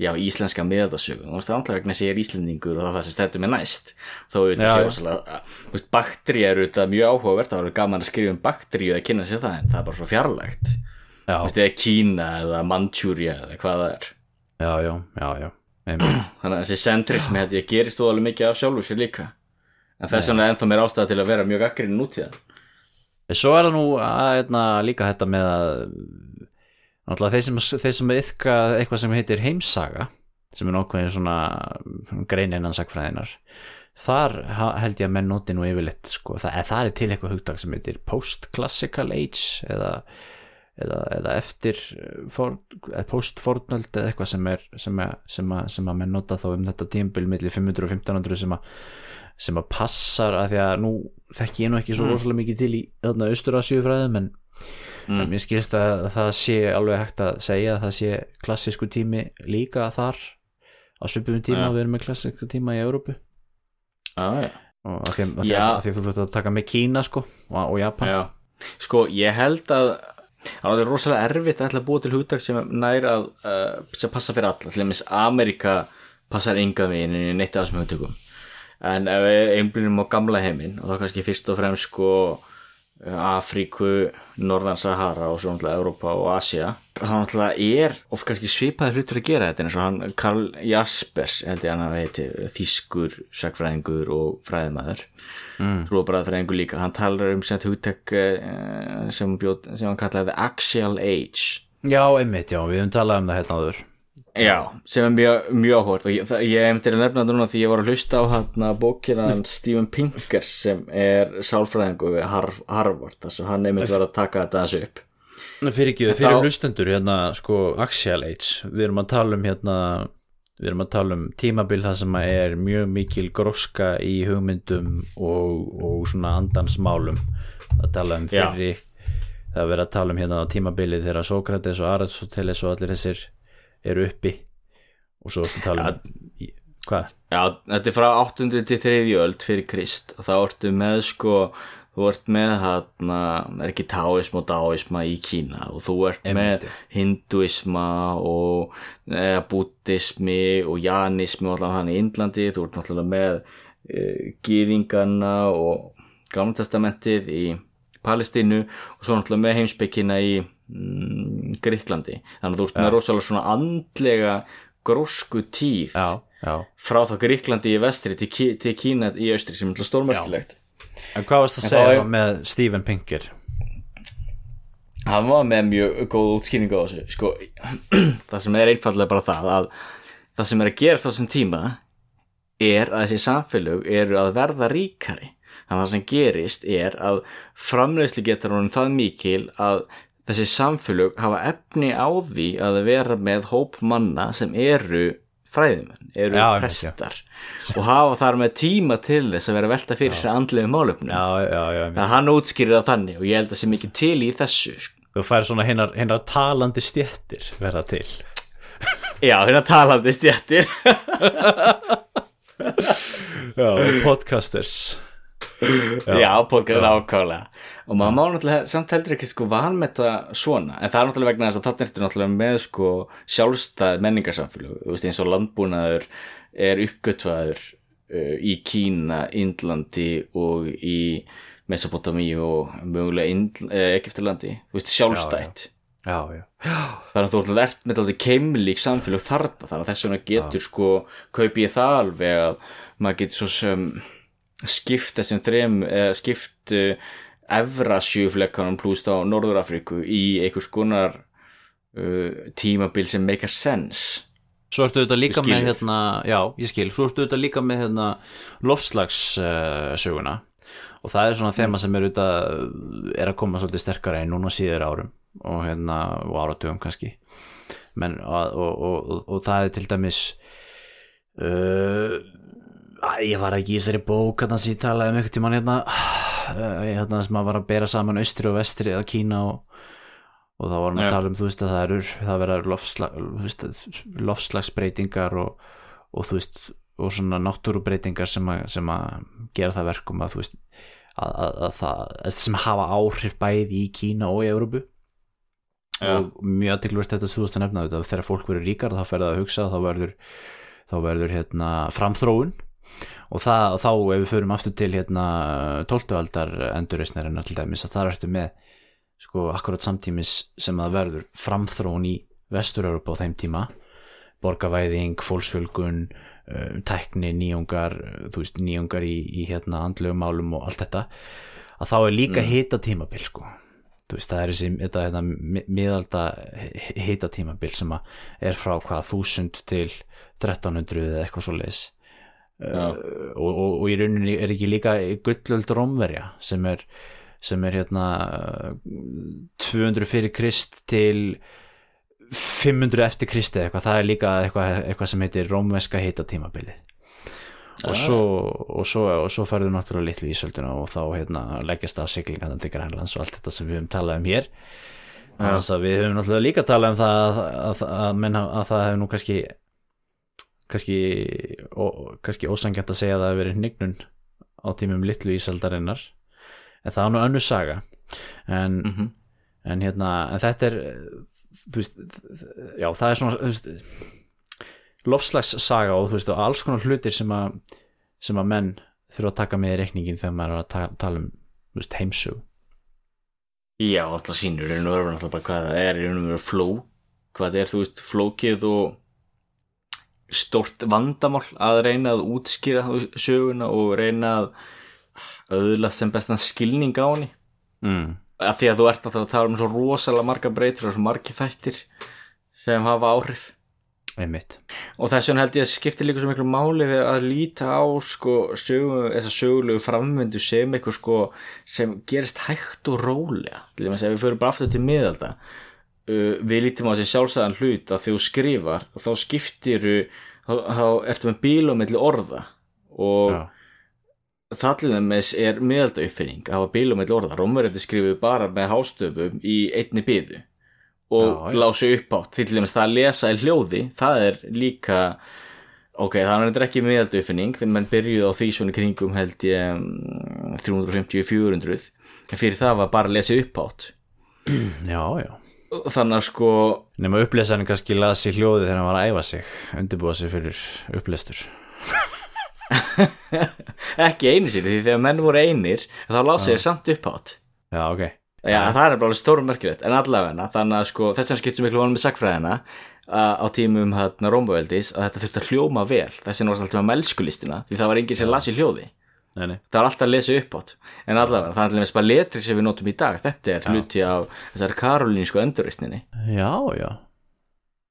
já, íslenska miðaldasögu. Þú veist, það er alltaf vegna að ég er íslendingur og það er það sem stendur mér næst. Þó auðvitað Já, sé já. ósala veist, bakteri er auðvitað mjög áhugavert. Það er gaman að skrifa um bakteri og að kynna sér það en það er bara svo fjarlægt. Já, veist, eða Kína eða Manchúria eða hvað það er. Já, já, já, já. Einmitt. þannig að þessi centrismi held ég gerist þú alveg mikið af sjálfur sér líka. En þess vegna er ennþá mér ástæða til að vera mjög Svo er það nú að, hérna, líka þetta með að náttúrulega þeir sem, þeir sem yfka eitthvað sem heitir heimsaga sem er nokkuð svona grein innan sagfræðinar þar held ég að menn noti nú yfirleitt sko, það, það er til eitthvað hugtak sem heitir post-classical age eða, eða, eða eftir eða post-fornöld eða eitthvað sem er sem, er, sem, að, sem að menn nota þá um þetta tímbil millir 500 og 1500 sem að sem að passar að því að nú þekki ég nú ekki svo Mm. rosalega mikið til í þarna austur-asíufræðum en, Mm. en mér skilst að það sé alveg hægt að segja að það sé klassísku tími líka þar á svipum tíma Ja. og við erum með klassísku tíma í Európu ah, ja. og að því að, því að, því þú þurft að taka með Kína sko og, og Japan Já. sko ég held að það er rosalega erfitt að ætla að búa til hugtak sem nær að uh, sem passa fyrir alla, til dæmis Amerika passar enga veginn í neitt af þessum hugtökum en ef við einblínum á gamla heiminn og þá kannski fyrst og fremst sko Afríku, Norðan Sahara og svo náttúrulega Europa og Asia þá náttúrulega er of kannski svipaði hlutur að gera þetta eins og hann Karl Jaspers held ég hann að heiti þýskur, sagfræðingur og fræðimæður mm. trúabræðfræðingur líka, hann talar um sett hugtek uh, sem, bjóð, sem hann kallaði Axial Age. Já, einmitt, já, við höfum talað um það hérna áður Já, sem er mjög, mjög áhvert og ég, ég hef til að nefna þetta núna því ég var að hlusta á hann bókina hans Steven Pinker sem er sálfræðingu við Har Harvard þar sem hann einmitt var að taka þetta þessu upp. Nú, Fyrir ekki, fyrir þá- hlustendur hérna, sko, Axial Age við erum að tala um hérna við erum að tala um tímabil það sem er mjög mikil gróska í hugmyndum og, og svona andansmálum að tala um Já. fyrri það er verið að tala um hérna tímabilið þegar Sókrates og Aristoteles og allir þessir eru uppi og svo ertu tala um í- hvað? Já, þetta er frá 8. til 3. öld fyrir Krist og þá ertu með sko, þú ert með þarna, er ekki taoism og daoisma í Kína og þú ert með hinduisma og eða buddhismi og janismi og allavega þannig í Indlandi, þú ert náttúrulega með e, gýðingana og gamla í Palestínu og svo náttúrulega með heimspekina í Gríklandi þannig að þú ert með rosalega svona andlega grósku tíð já, já. frá þá Gríklandi í vestri til, Ki til Kína í austri sem er stórmerkilegt. En hvað varst að En segja þá er- með Steven Pinker? hann var með mjög góð útskýringu á þessu sko, það sem er einfallega bara það að það sem er að gerast á þessum tíma er að þessi samfélög eru að verða ríkari. Þannig að það sem gerist er að framleiðslu getur honum það mikil að þessi samfélög hafa efni á því að vera með hóp manna sem eru fræðimenn, eru Já, einmitt, já. prestar og hafa þar með tíma til þess að vera velta fyrir sér andlegu málöfnum þannig að hann útskýrir það þannig og ég held að sé mikið til í þessu sko. Þú fær svona hinnar, hinnar talandi stjettir verða til. Já, hérna talandi stjættir Já, podcasters Já, podcast ákálega og maður má náttúrulega samt heldur ekki sko vanmeta svona, en það er náttúrulega vegna þess að þarna ertu náttúrulega með sko sjálfstæð menningarsamfélög, þú veist eins og landbúnaður er uppgötvaður uh, í Kína, Indlandi og í Mesopotamíu og mögulega eh, Egiptalandi, þú veist sjálfstætt. Já, já, þannig að þú ætla ert með þetta keimlík samfélag þarna. Þannig að þess vegna getur sko kaupi ég það alveg að maður getur svo sem skipt þessum þrem eða skipt uh, evra sjöflekkanum pluss á Norður-Afríku í einhvers konar uh, tímabil sem make a sense. Svo ertu þetta líka með hérna, já, ég skil, svo ertu þetta líka með hérna lofslagssöguna uh, söguna. og það er svona þema sem er auðvitað er að koma svolítið sterkara í núna síður árum og hérna, og áratugum kannski. Menn, og, og, og, og, það er til dæmis uh, ég var ekki í þessari bók hérna sem ég talaði um tímann hérna. Uh, hérna sem að var að bera saman austri og vestri að Kína og og þá varum við að tala um þú veist að það eru það lofslag, veist, lofslagsbreytingar og, og þú veist og svona náttúrubreytingar sem að, sem að gera það verkum að þú veist að, að, að það, að sem hafa áhrif bæði í Kína og í Európu Já. og mjög aðtilvægt þetta þú veist að nefna þetta þegar fólk verður ríkar þá fer það að hugsa þá verður, þá verður hérna, framþróun og það, þá ef við förum aftur til hérna 12. aldar endurreisnarinnar til dæmis að það ertu með sko akkurat samtímis sem það verður framþróun í Vestur-Európa á þeim tíma borgavæðing, fólksfjölgun uh, tækni, nýjungar þú veist, nýjungar í, í hérna andlegum málum og allt þetta að þá er líka mm. hita tímabil sko veist, það er þessi þetta, hérna, mi- miðalda hita tímabil sem að er frá hvað þúsund til 1300 eða eitthvað svo leis Já. og, og, og í rauninni er ekki líka gullöld rómverja sem er sem er hérna 200 fyrir krist til 500 eftir kristi eitthvað, það er líka eitthvað, eitthvað sem heitir rómveska heitatímabilið og Já. svo, og svo, og svo færðu náttúrulega litlu ísölduna og þá hérna, leggjast af siglingan til Grænlands og allt þetta sem við höfum talað um hér að við höfum náttúrulega líka talað um það að, að, að, að það hefur nú kannski kannski, ó, kannski ósangjant að segja að það hefur verið hnignun á tímum litlu ísaldarinnar en það er nú önnur saga en, Mhm. en hérna en þetta er veist, já það er svona lofslagssaga og veist alls konar hlutir sem að sem að menn þurfa að taka með í reikningin þegar maður er að ta tala um veist, heimsug Já, alltaf sínur er nú bara hvað það er veru fló hvað það er, þú veist, flókið og stort vandamál að reyna að útskýra söguna og reyna að auðla sem bestan skilning á henni. Mm. af því að þú ert að tala um svo rosalega marga breytur og svo margi þættir sem hafa áhrif. Einmitt. Og þess vegna held ég að skipti líka svo miklu máli við að líta á sko sögu, þessa sögulegu framvindu sem eitthvað sko sem gerist hægt og rólega. Til þess að ef við förum bara aftur til miðalda við lítum á þessi sjálfsæðan hlut að þegar þú skrifar þá skiptir þá, þá ertu með bíl og milli orða og þallum með er miðalda uppfinning að hafa bíl og milli orða. Rómverið skrifuð bara með hástöfum í einni bíðu og já. lásu upp átt til dæmis það að lesa í hljóði það er líka ok, það er ekki miðaldi uppfinning þegar mann byrjuði á því svona kringum held ég mm, 350-400 en fyrir það var bara að lesa upp átt já, já þannig að sko nema upplesaðin kannski lasi hljóði þegar hann var að æfa sig undirbúa sig fyrir upplestur. Ekki einu sinni því þegar menn voru einir þá lási þeir samt upp átt já, ok. Já, það er bara stórum merkilegt, en allavegna þannig að sko, þess vegna skiptum miklu vonum með sagfræðina á tímum hérna Rómbaveldis að þetta þurfti að hljóma vel. Þess vegna var alltaf með melskulistina því það var enginn sem lasi hljóði nei, nei. það var alltaf að lesa upp átt en allavega, það er alveg bara letri sem við notum í dag. Þetta er hluti af þessari karolínsku endurreistninni já, já.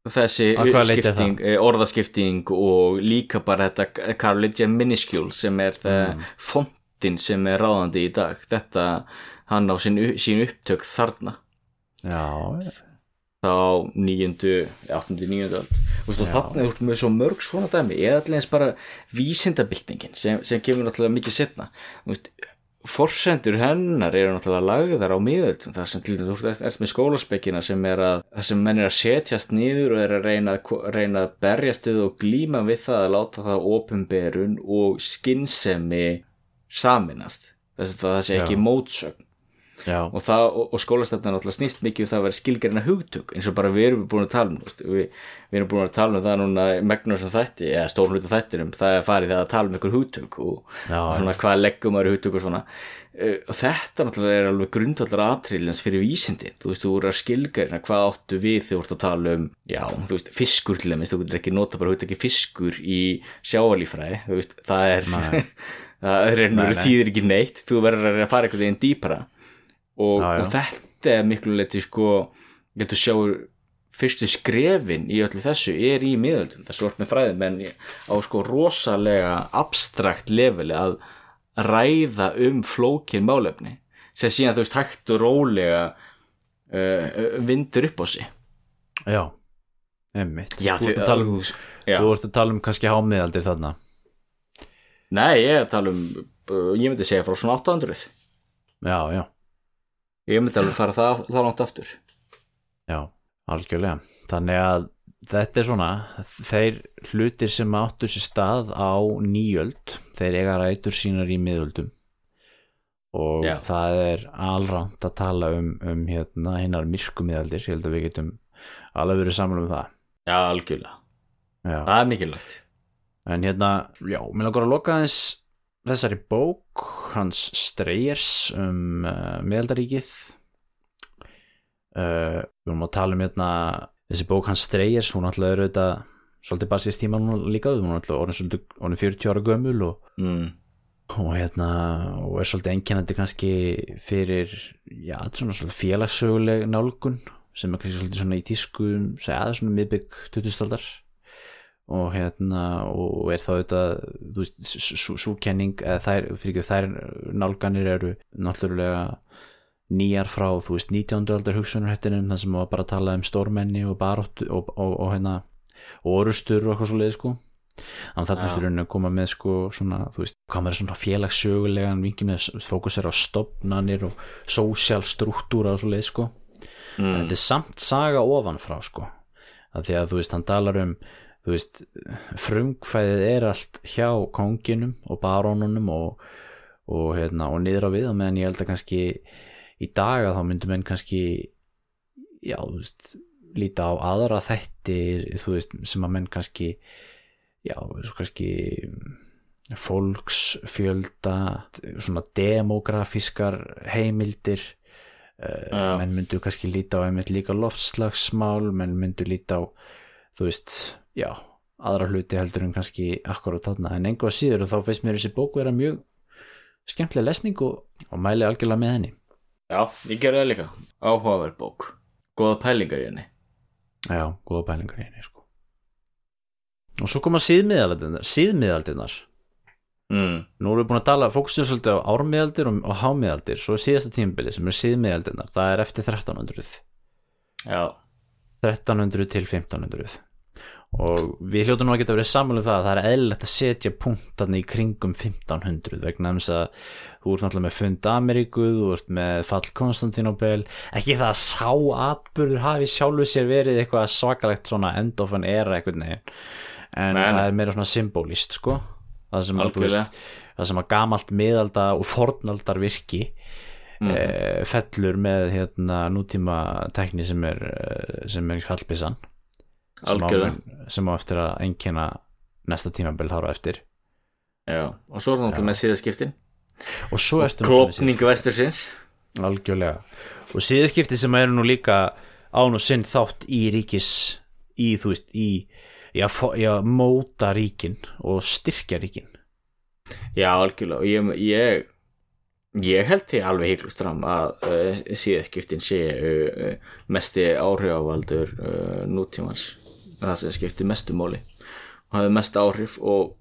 Þessi er skipting, eh, orðaskipting og líka bara þetta Carolingian Minuscule sem er Mm. fontin sem er ráðandi í dag. Þetta, hann á sín, sín upptök þarna. Já, já. Þá nýjöndu, áttundi, nýjöndu Þú og Já. þarna er með svo mörg svona dæmi. Eða allir eins bara vísindabildingin sem, sem kemur náttúrulega mikið setna Þú forsendur hennar eru náttúrulega lagðar á miðöldum. Þar sem til dæmis þú ert- ert með skólaspekina sem er að það sem menn er að setjast niður og er að reyna, að reyna að berjast við og glíma við það að láta það opumberun og skinnsemi saminast þess að það sé ekki mótsögn já. og, og, og skólastefnan náttúrulega snýst mikið um það að vera skilgreina hugtök eins og bara við erum búin að tala um við, við erum búin að tala um það núna megnur sem þætti, eða stórn hluta þættinum það er farið það að tala um ykkur hugtök og, Já, og svona hvað leggum maður í hugtök og svona. Og þetta náttúrulega er alveg grundvallar atriðlans fyrir vísindi, þú veist, þú eru að skilgreina hvað áttu við þegar þú ert að tala um já, þú veist, fiskur til dæmis, þú getur ekki nota bara hugtöki fiskur í sjáalífræði, þú veist, það er það er nei. þýðir ekki neitt, þú verður að að fara einhvern veginn dýpara og, Já, já. og þetta er miklu leiti sko, ég held að sjá fyrstu skrefin í öllu þessu er í miðöldum, þessu vart með fræðum en á sko rosalega abstrakt leveli að ræða um flókin málefni sem síðan þú veist hægt og rólega uh, vindur upp á sig já. Einmitt. Já, þú, tala um, Já. þú ert að tala um kannski hámiðaldir þarna Nei, ég er tala um uh, ég myndi segja frá svona 800 já, já, ég myndi alveg fara það, það langt aftur. Já, algjörlega. Þannig að þetta er svona þeir hlutir sem áttu sér stað á nýjöld þeir eiga rætur sínar í miðöldum. Og Já. það er alránt að tala um, um hérna hinnar myrku miðaldir ég held að við getum alveg verið saman um það. Já, algjörlega, já. það er mikilvægt. En hérna, já, mér langar að loka aðeins þessari bók hans Streyers um uh, meðaldaríkið uh, Við vorum að tala um hérna þessi bók hans Streyers, hún alltaf er auðvitað svolítið basist tíma núna líka hún er alltaf orðin orðin 40 ára gömul og, mm. og hérna og er svolítið einkennandi kannski fyrir já, þetta er svona svolítið félagssöguleg nálgun sem er kannski svolítið svona í tísku segja svona miðbygg 2000-aldar og hérna og er þá þetta þú veist, svo kenning eða þær, fyrir ekki þær nálganir eru náttúrulega nýjar frá, þú veist, 19. aldar hugsunarhættinum, það sem var bara að tala um stórmenni og baróttu og, og, og hérna og orustur og eitthvað svo leið sko þannig að fyrir henni að koma með sko svona, þú veist, hvað maður er svona félagssögulegan vingi með fókus er á stopnanir og sósjál struktúra og svo leið sko en Mm. þetta er samt saga ofanfrá sko að því að þú veist hann talar um þú veist frumkvæðið er allt hjá konginum og barónunum og, og hérna og niður á við meðan ég held að kannski í dag að þá myndum enn kannski já þú veist líta á aðra þætti þú veist sem að menn kannski já svo kannski fólksfjölda svona demografískar heimildir uh, Já. menn myndu kannski líta á einmitt líka loftslagsmál, menn myndu líta á þú veist, já aðra hluti heldur en kannski akkurat þarna. En engu að síður og þá finnst mér þessi bók vera mjög skemmtileg lesning og, og mæli algjörlega með henni. Já, ég gerði það líka. Áhugaverð bók. Góða pælingar í henni. Já, góða bælingar í henni sko. og svo koma síðmiðaldirnar síðmiðaldirnar mm. nú erum við búin að tala, fókusum svolítið á ármiðaldir og, og hámiðaldir, svo er síðasta tímabili sem er síðmiðaldirnar, það er eftir 1300 Já, 1300 til 1500 og við hljóta nú að geta verið samanlega það að það er eðlilegt að setja punktarni í kringum 1500 vegna þess að þú ert náttúrulega með fund Ameríku, þú ert með fall Konstantinopel, ekki það að sá atbyrður hafi sjálfu sér verið eitthvað svakalegt svona end of an era eitthvað neginn en Nei, það er meira svona symbolist sko. Það sem að, veist, það sem að gamalt miðalda og fornaldar virki mm. fellur með hérna nútíma tekni sem er eh, sem er fallbissan sem á, eftir að einkenna næsta tímabil hára eftir. Já, og svo er það náttúrulega með síðaskiptin. Og svo eftir Klopning vestursins algjörlega. Og síðaskipti sem eru nú líka án og sinn þátt í ríkis í þú veist í já, móta ríkin og styrkja ríkin. Já, algjörlega. Og ég, ég, ég held því alveg heiklust fram að uh, síðaskiptin sé uh, mesti áhrifavaldur uh, nútímans það sem skipti mestu máli. Og hafði mest áhrif og,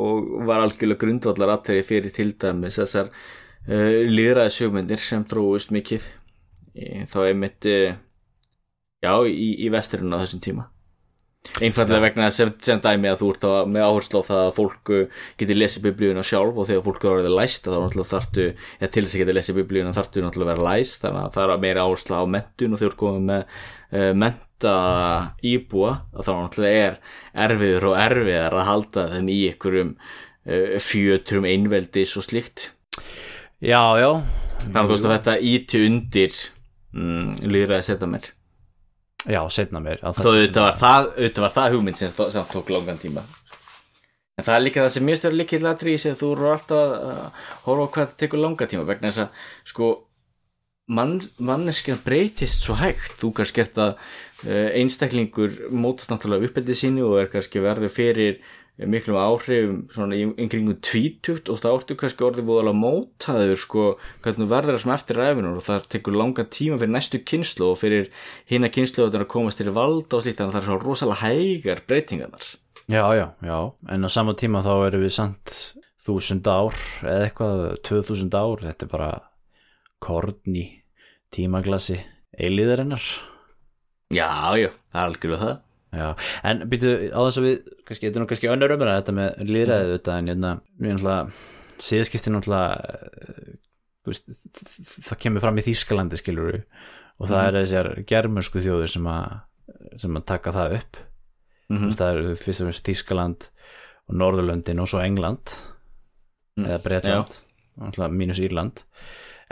og var algjörlega grundvallar aðtæri fyrir til dæmis þessar uh, líðræði sjögmyndir sem dróðust mikið í, þá einmitt uh, já, í, í vesturinn á þessum tíma. Einfallega vegna sem, sem dæmi að þú ert þá með áherslu á það að fólk uh, geti lesið biblíuna sjálf og þegar fólk er orðið læst þá náttúrulega þartu, eða til þess að geta lesið biblíuna þartu náttúrulega að vera læst þannig að það er meira áherslu á mentun og þegar komið með uh, menta íbúa að þá náttúrulega er erfiður og erfiðar að halda þeim í einhverjum uh, fjötrum einveldis og slíkt. Já, já. Þannig að þú veist að þetta íti undir mm, líðræði setja mér já, setna mér þó auðvitað var það, var það hugmynd sem, sem tók langan tíma. En það er líka það sem mér stöður líka til aðri í sig að þú eru alltaf að horfa hvað það tekur langa tíma vegna þess að sko mann, manneskjan breytist svo hægt. Þú kannski ert að uh, einstaklingur mótast náttúrulega uppeldið sínu og er kannski verður fyrir miklum áhrifum svona yngringum tvítugt og þá ertu kannski orðið búðalega mótaður sko hvernig verður það sem eftir ræfinur og það tekur langan tíma fyrir næstu kynslu og fyrir hina kynslu að komast til valda og slíkt þannig að það er svo rosalega hægar breytingarnar. Já, já, já, en á sama tíma þá erum við samt þúsund ár eða eitthvað, tvö þúsund ár. Þetta er bara korn í tímaglasi eilíðarinnar. Já, já, algjörlega það. Já, en býtu á þess að við kannski, þetta er nú kannski önnur umræða þetta með líðræðið þetta en hérna, við náttúrulega síðaskipti náttúrulega það kemur fram í Þýskalandi skilur við og það er þessar germönsku þjóður sem að sem að taka það upp. Mm veist, það eru fyrst og fremst Þýskaland og Norðurlöndin og svo England eða Bretland náttúrulega mínus Írland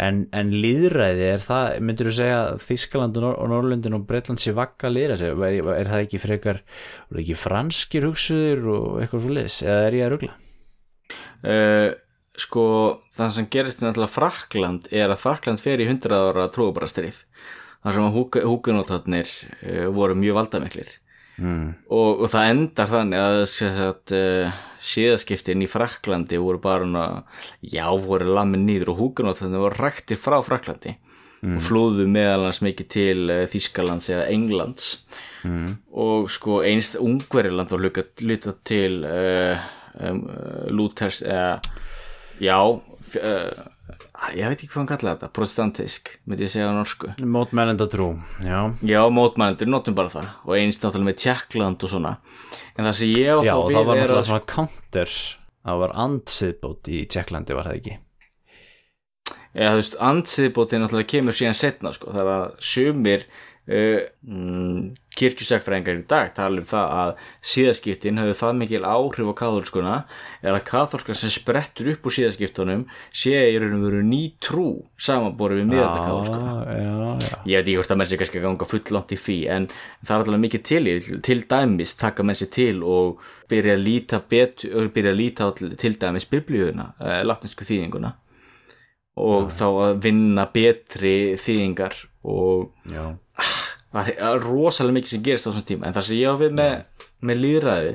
en, en líðræði er það, myndir þú segja Þískaland og, Nor og Norrlundin og Bretland sé vakka líðræði, er, er það ekki frekar er ekki franskir hugsuður og eitthvað svo leis, eða er ég að rugla? uh, Sko, það sem gerist náttúrulega Frakland er að Frakland fer í 100 ára trúabarastrið þar sem að húkunótatnir uh, voru mjög valdamiklir Mm. og, og það endar þannig að, að uh, síðaskiptin í Fraklandi voru bara hana, já, voru lamin nýður og húkunótatnir voru ræktir frá Fraklandi og flúðu meðal hans mikið til uh, Þískalands eða Englands Mm. og sko einst Ungveriland var lítið til uh, um, Luthers eða já ég veit ekki hvað hann kallaði þetta protestantisk, myndi ég segja á norsku. Mótmælenda trú, já. Já, mótmænendur, notum bara það. Og einst náttúrulega með Tjekkland og svona. En það sem ég Já, þá og við það var náttúrulega svona counter. Það var andsiðbót í Tjekklandi var það ekki? Já, þú veist, andsiðbótið náttúrulega kemur síðan setna, sko, það að sumir mm, kirkjusækfræðingar í dag tala um það að síðaskiptin hefur það mikil áhrif á katholskuna er að katholskan sem sprettur upp úr síðaskiptunum sé í raun og veru ný trú samanborið við miðalda katholskuna Já, já, já. Ég veit ekki hvort að menn sé kannski ganga fulllangt í því en það er alltaf mikið til til dæmis taka menn sér til og byrja að líta betur, byrja að líta til, dæmis biblíuna, uh, latinsku þýðinguna og þá að vinna betri þýðingar og Já, það er rosalega mikið sem gerist á þessum tíma en það sem ég á við með, með líðræði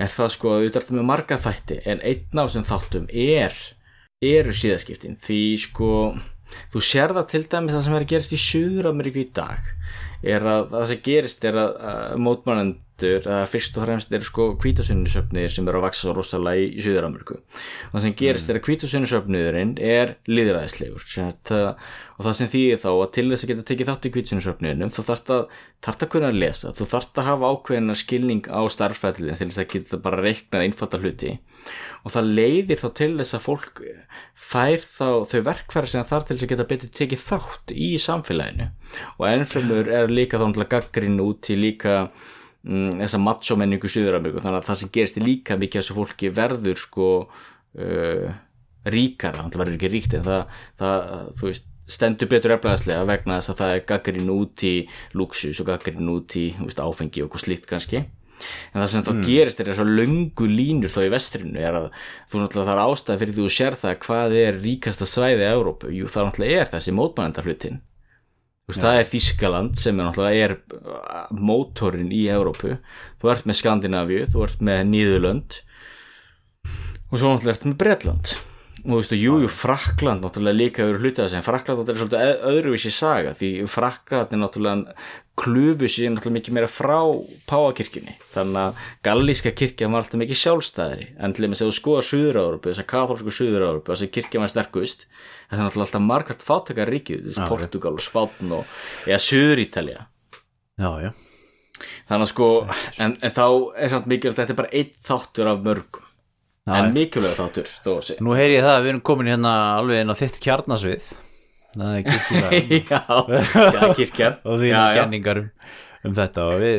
er það sko að við með marga þætti en einn af þessum þáttum er eru síðaskiptin. Því sko þú sér það til dæmis það sem er að gerast í Suður-Ameríku í dag er að það sem gerist er að, að mótmannendur að fyrst og fremst eru sko kvítasunnisöfnir sem eru að vaksa svo rosalega í, Suður-Ameríku. Og það sem gerist er að kvítasunnisöfniðurinn er sagt, uh, og það sem þýðir þá að til þess að geta tekið þátt í kvítasunnisöfniðunum þá þarf það þarf að kunna að lesa, þú þarf að hafa ákveðina skilning á starffræðilin til þess að geta bara reiknað einfalda hluti. Og það leiðir þá til þess að fólk fær þá þau verkfæri sem þarf til þess að geta betur tekið þátt í samfélaginu. Og ennfremur er líka þá gaggrin út í líka mm, þessa macho menningu Suður-Ameríku. Þannig að það sem gerist líka mikið þessu fólki verður sko uh, ríkara, það verður ekki ríkt en það, það þú veist stendur betur eflaðslega vegna þess að það er gaggarinn út í luxus og gaggarinn út í veist, áfengi og slíkt kannski. En það sem þá gerist er þess að löngu línur þá í vestrinu er að þú náttúrulega þarf ástæð fyrir því þú sér það hvað er ríkasta svæði í Európu, jú það náttúrulega er þessi mótmænendarhlutin það er Þískaland sem er náttúrulega er mótorinn í Európu þú ert með Skandinavíu, þú ert með Nýðurlönd. Og svo náttúrulega ert með Bretland. Og þú veist, jú, jú, Frakland náttúrulega líka eru hlutað en Frakland náttúrulega er svolítið öð- öðruvísi saga því Frakland er náttúrulega klufu sér náttúrulega mikið meira frá Páakirkjunni þannig að gallíska kirkjan var alltaf mikið sjálfstæðri en til þess að þú skoðar Suður-Európu þess að katholsku Suður-Európu þess að kirkjan var sterkust er náttúrulega alltaf margært fátakar ríkið þess Já, Portugal og Spátn og eða Suður-Ítalja þannig að sko, en, en þá er samt mikilvægt þetta er bara einn þáttur af mörgum. Já, en mikilvægt þáttur að nú heyri ég það að við erum komin hérna alveg inn á þitt kjarnasvið er kirkjulega já, kirkjan. Og því já, já. kenningar um, um þetta og við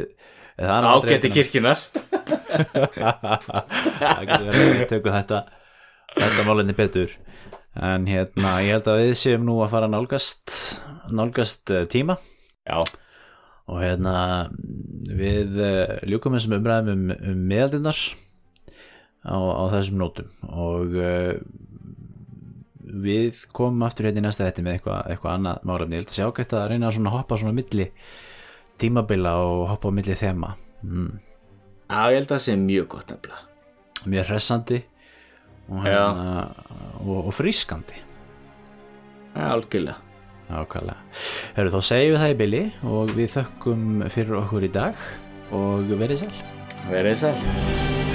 hérna- kirkjunar það getur verið að við tökum þetta þetta málinni betur. En hérna ég held að við séum nú að fara að nálgast nálgast eh, tíma. Já, og hérna við uh, ljúkum þessum umræðum um, um meðaldinnar á, á þessum nótum. Og uh, við komum aftur hérna í næsta þetta með eitthvað, eitthvað annað málefni, ég held að sé ágætt að reyna að svona hoppa svona milli tímabila og hoppa á milli þema. Mm. já, ég held að það sé mjög gott nefnilega. Mjög hressandi og, hérna, og, og frískandi. Já, algjörlega. Ákvæðlega Heru, þá segjum við það í bili og við þökkum fyrir okkur í dag og verið sæl. Verið sæl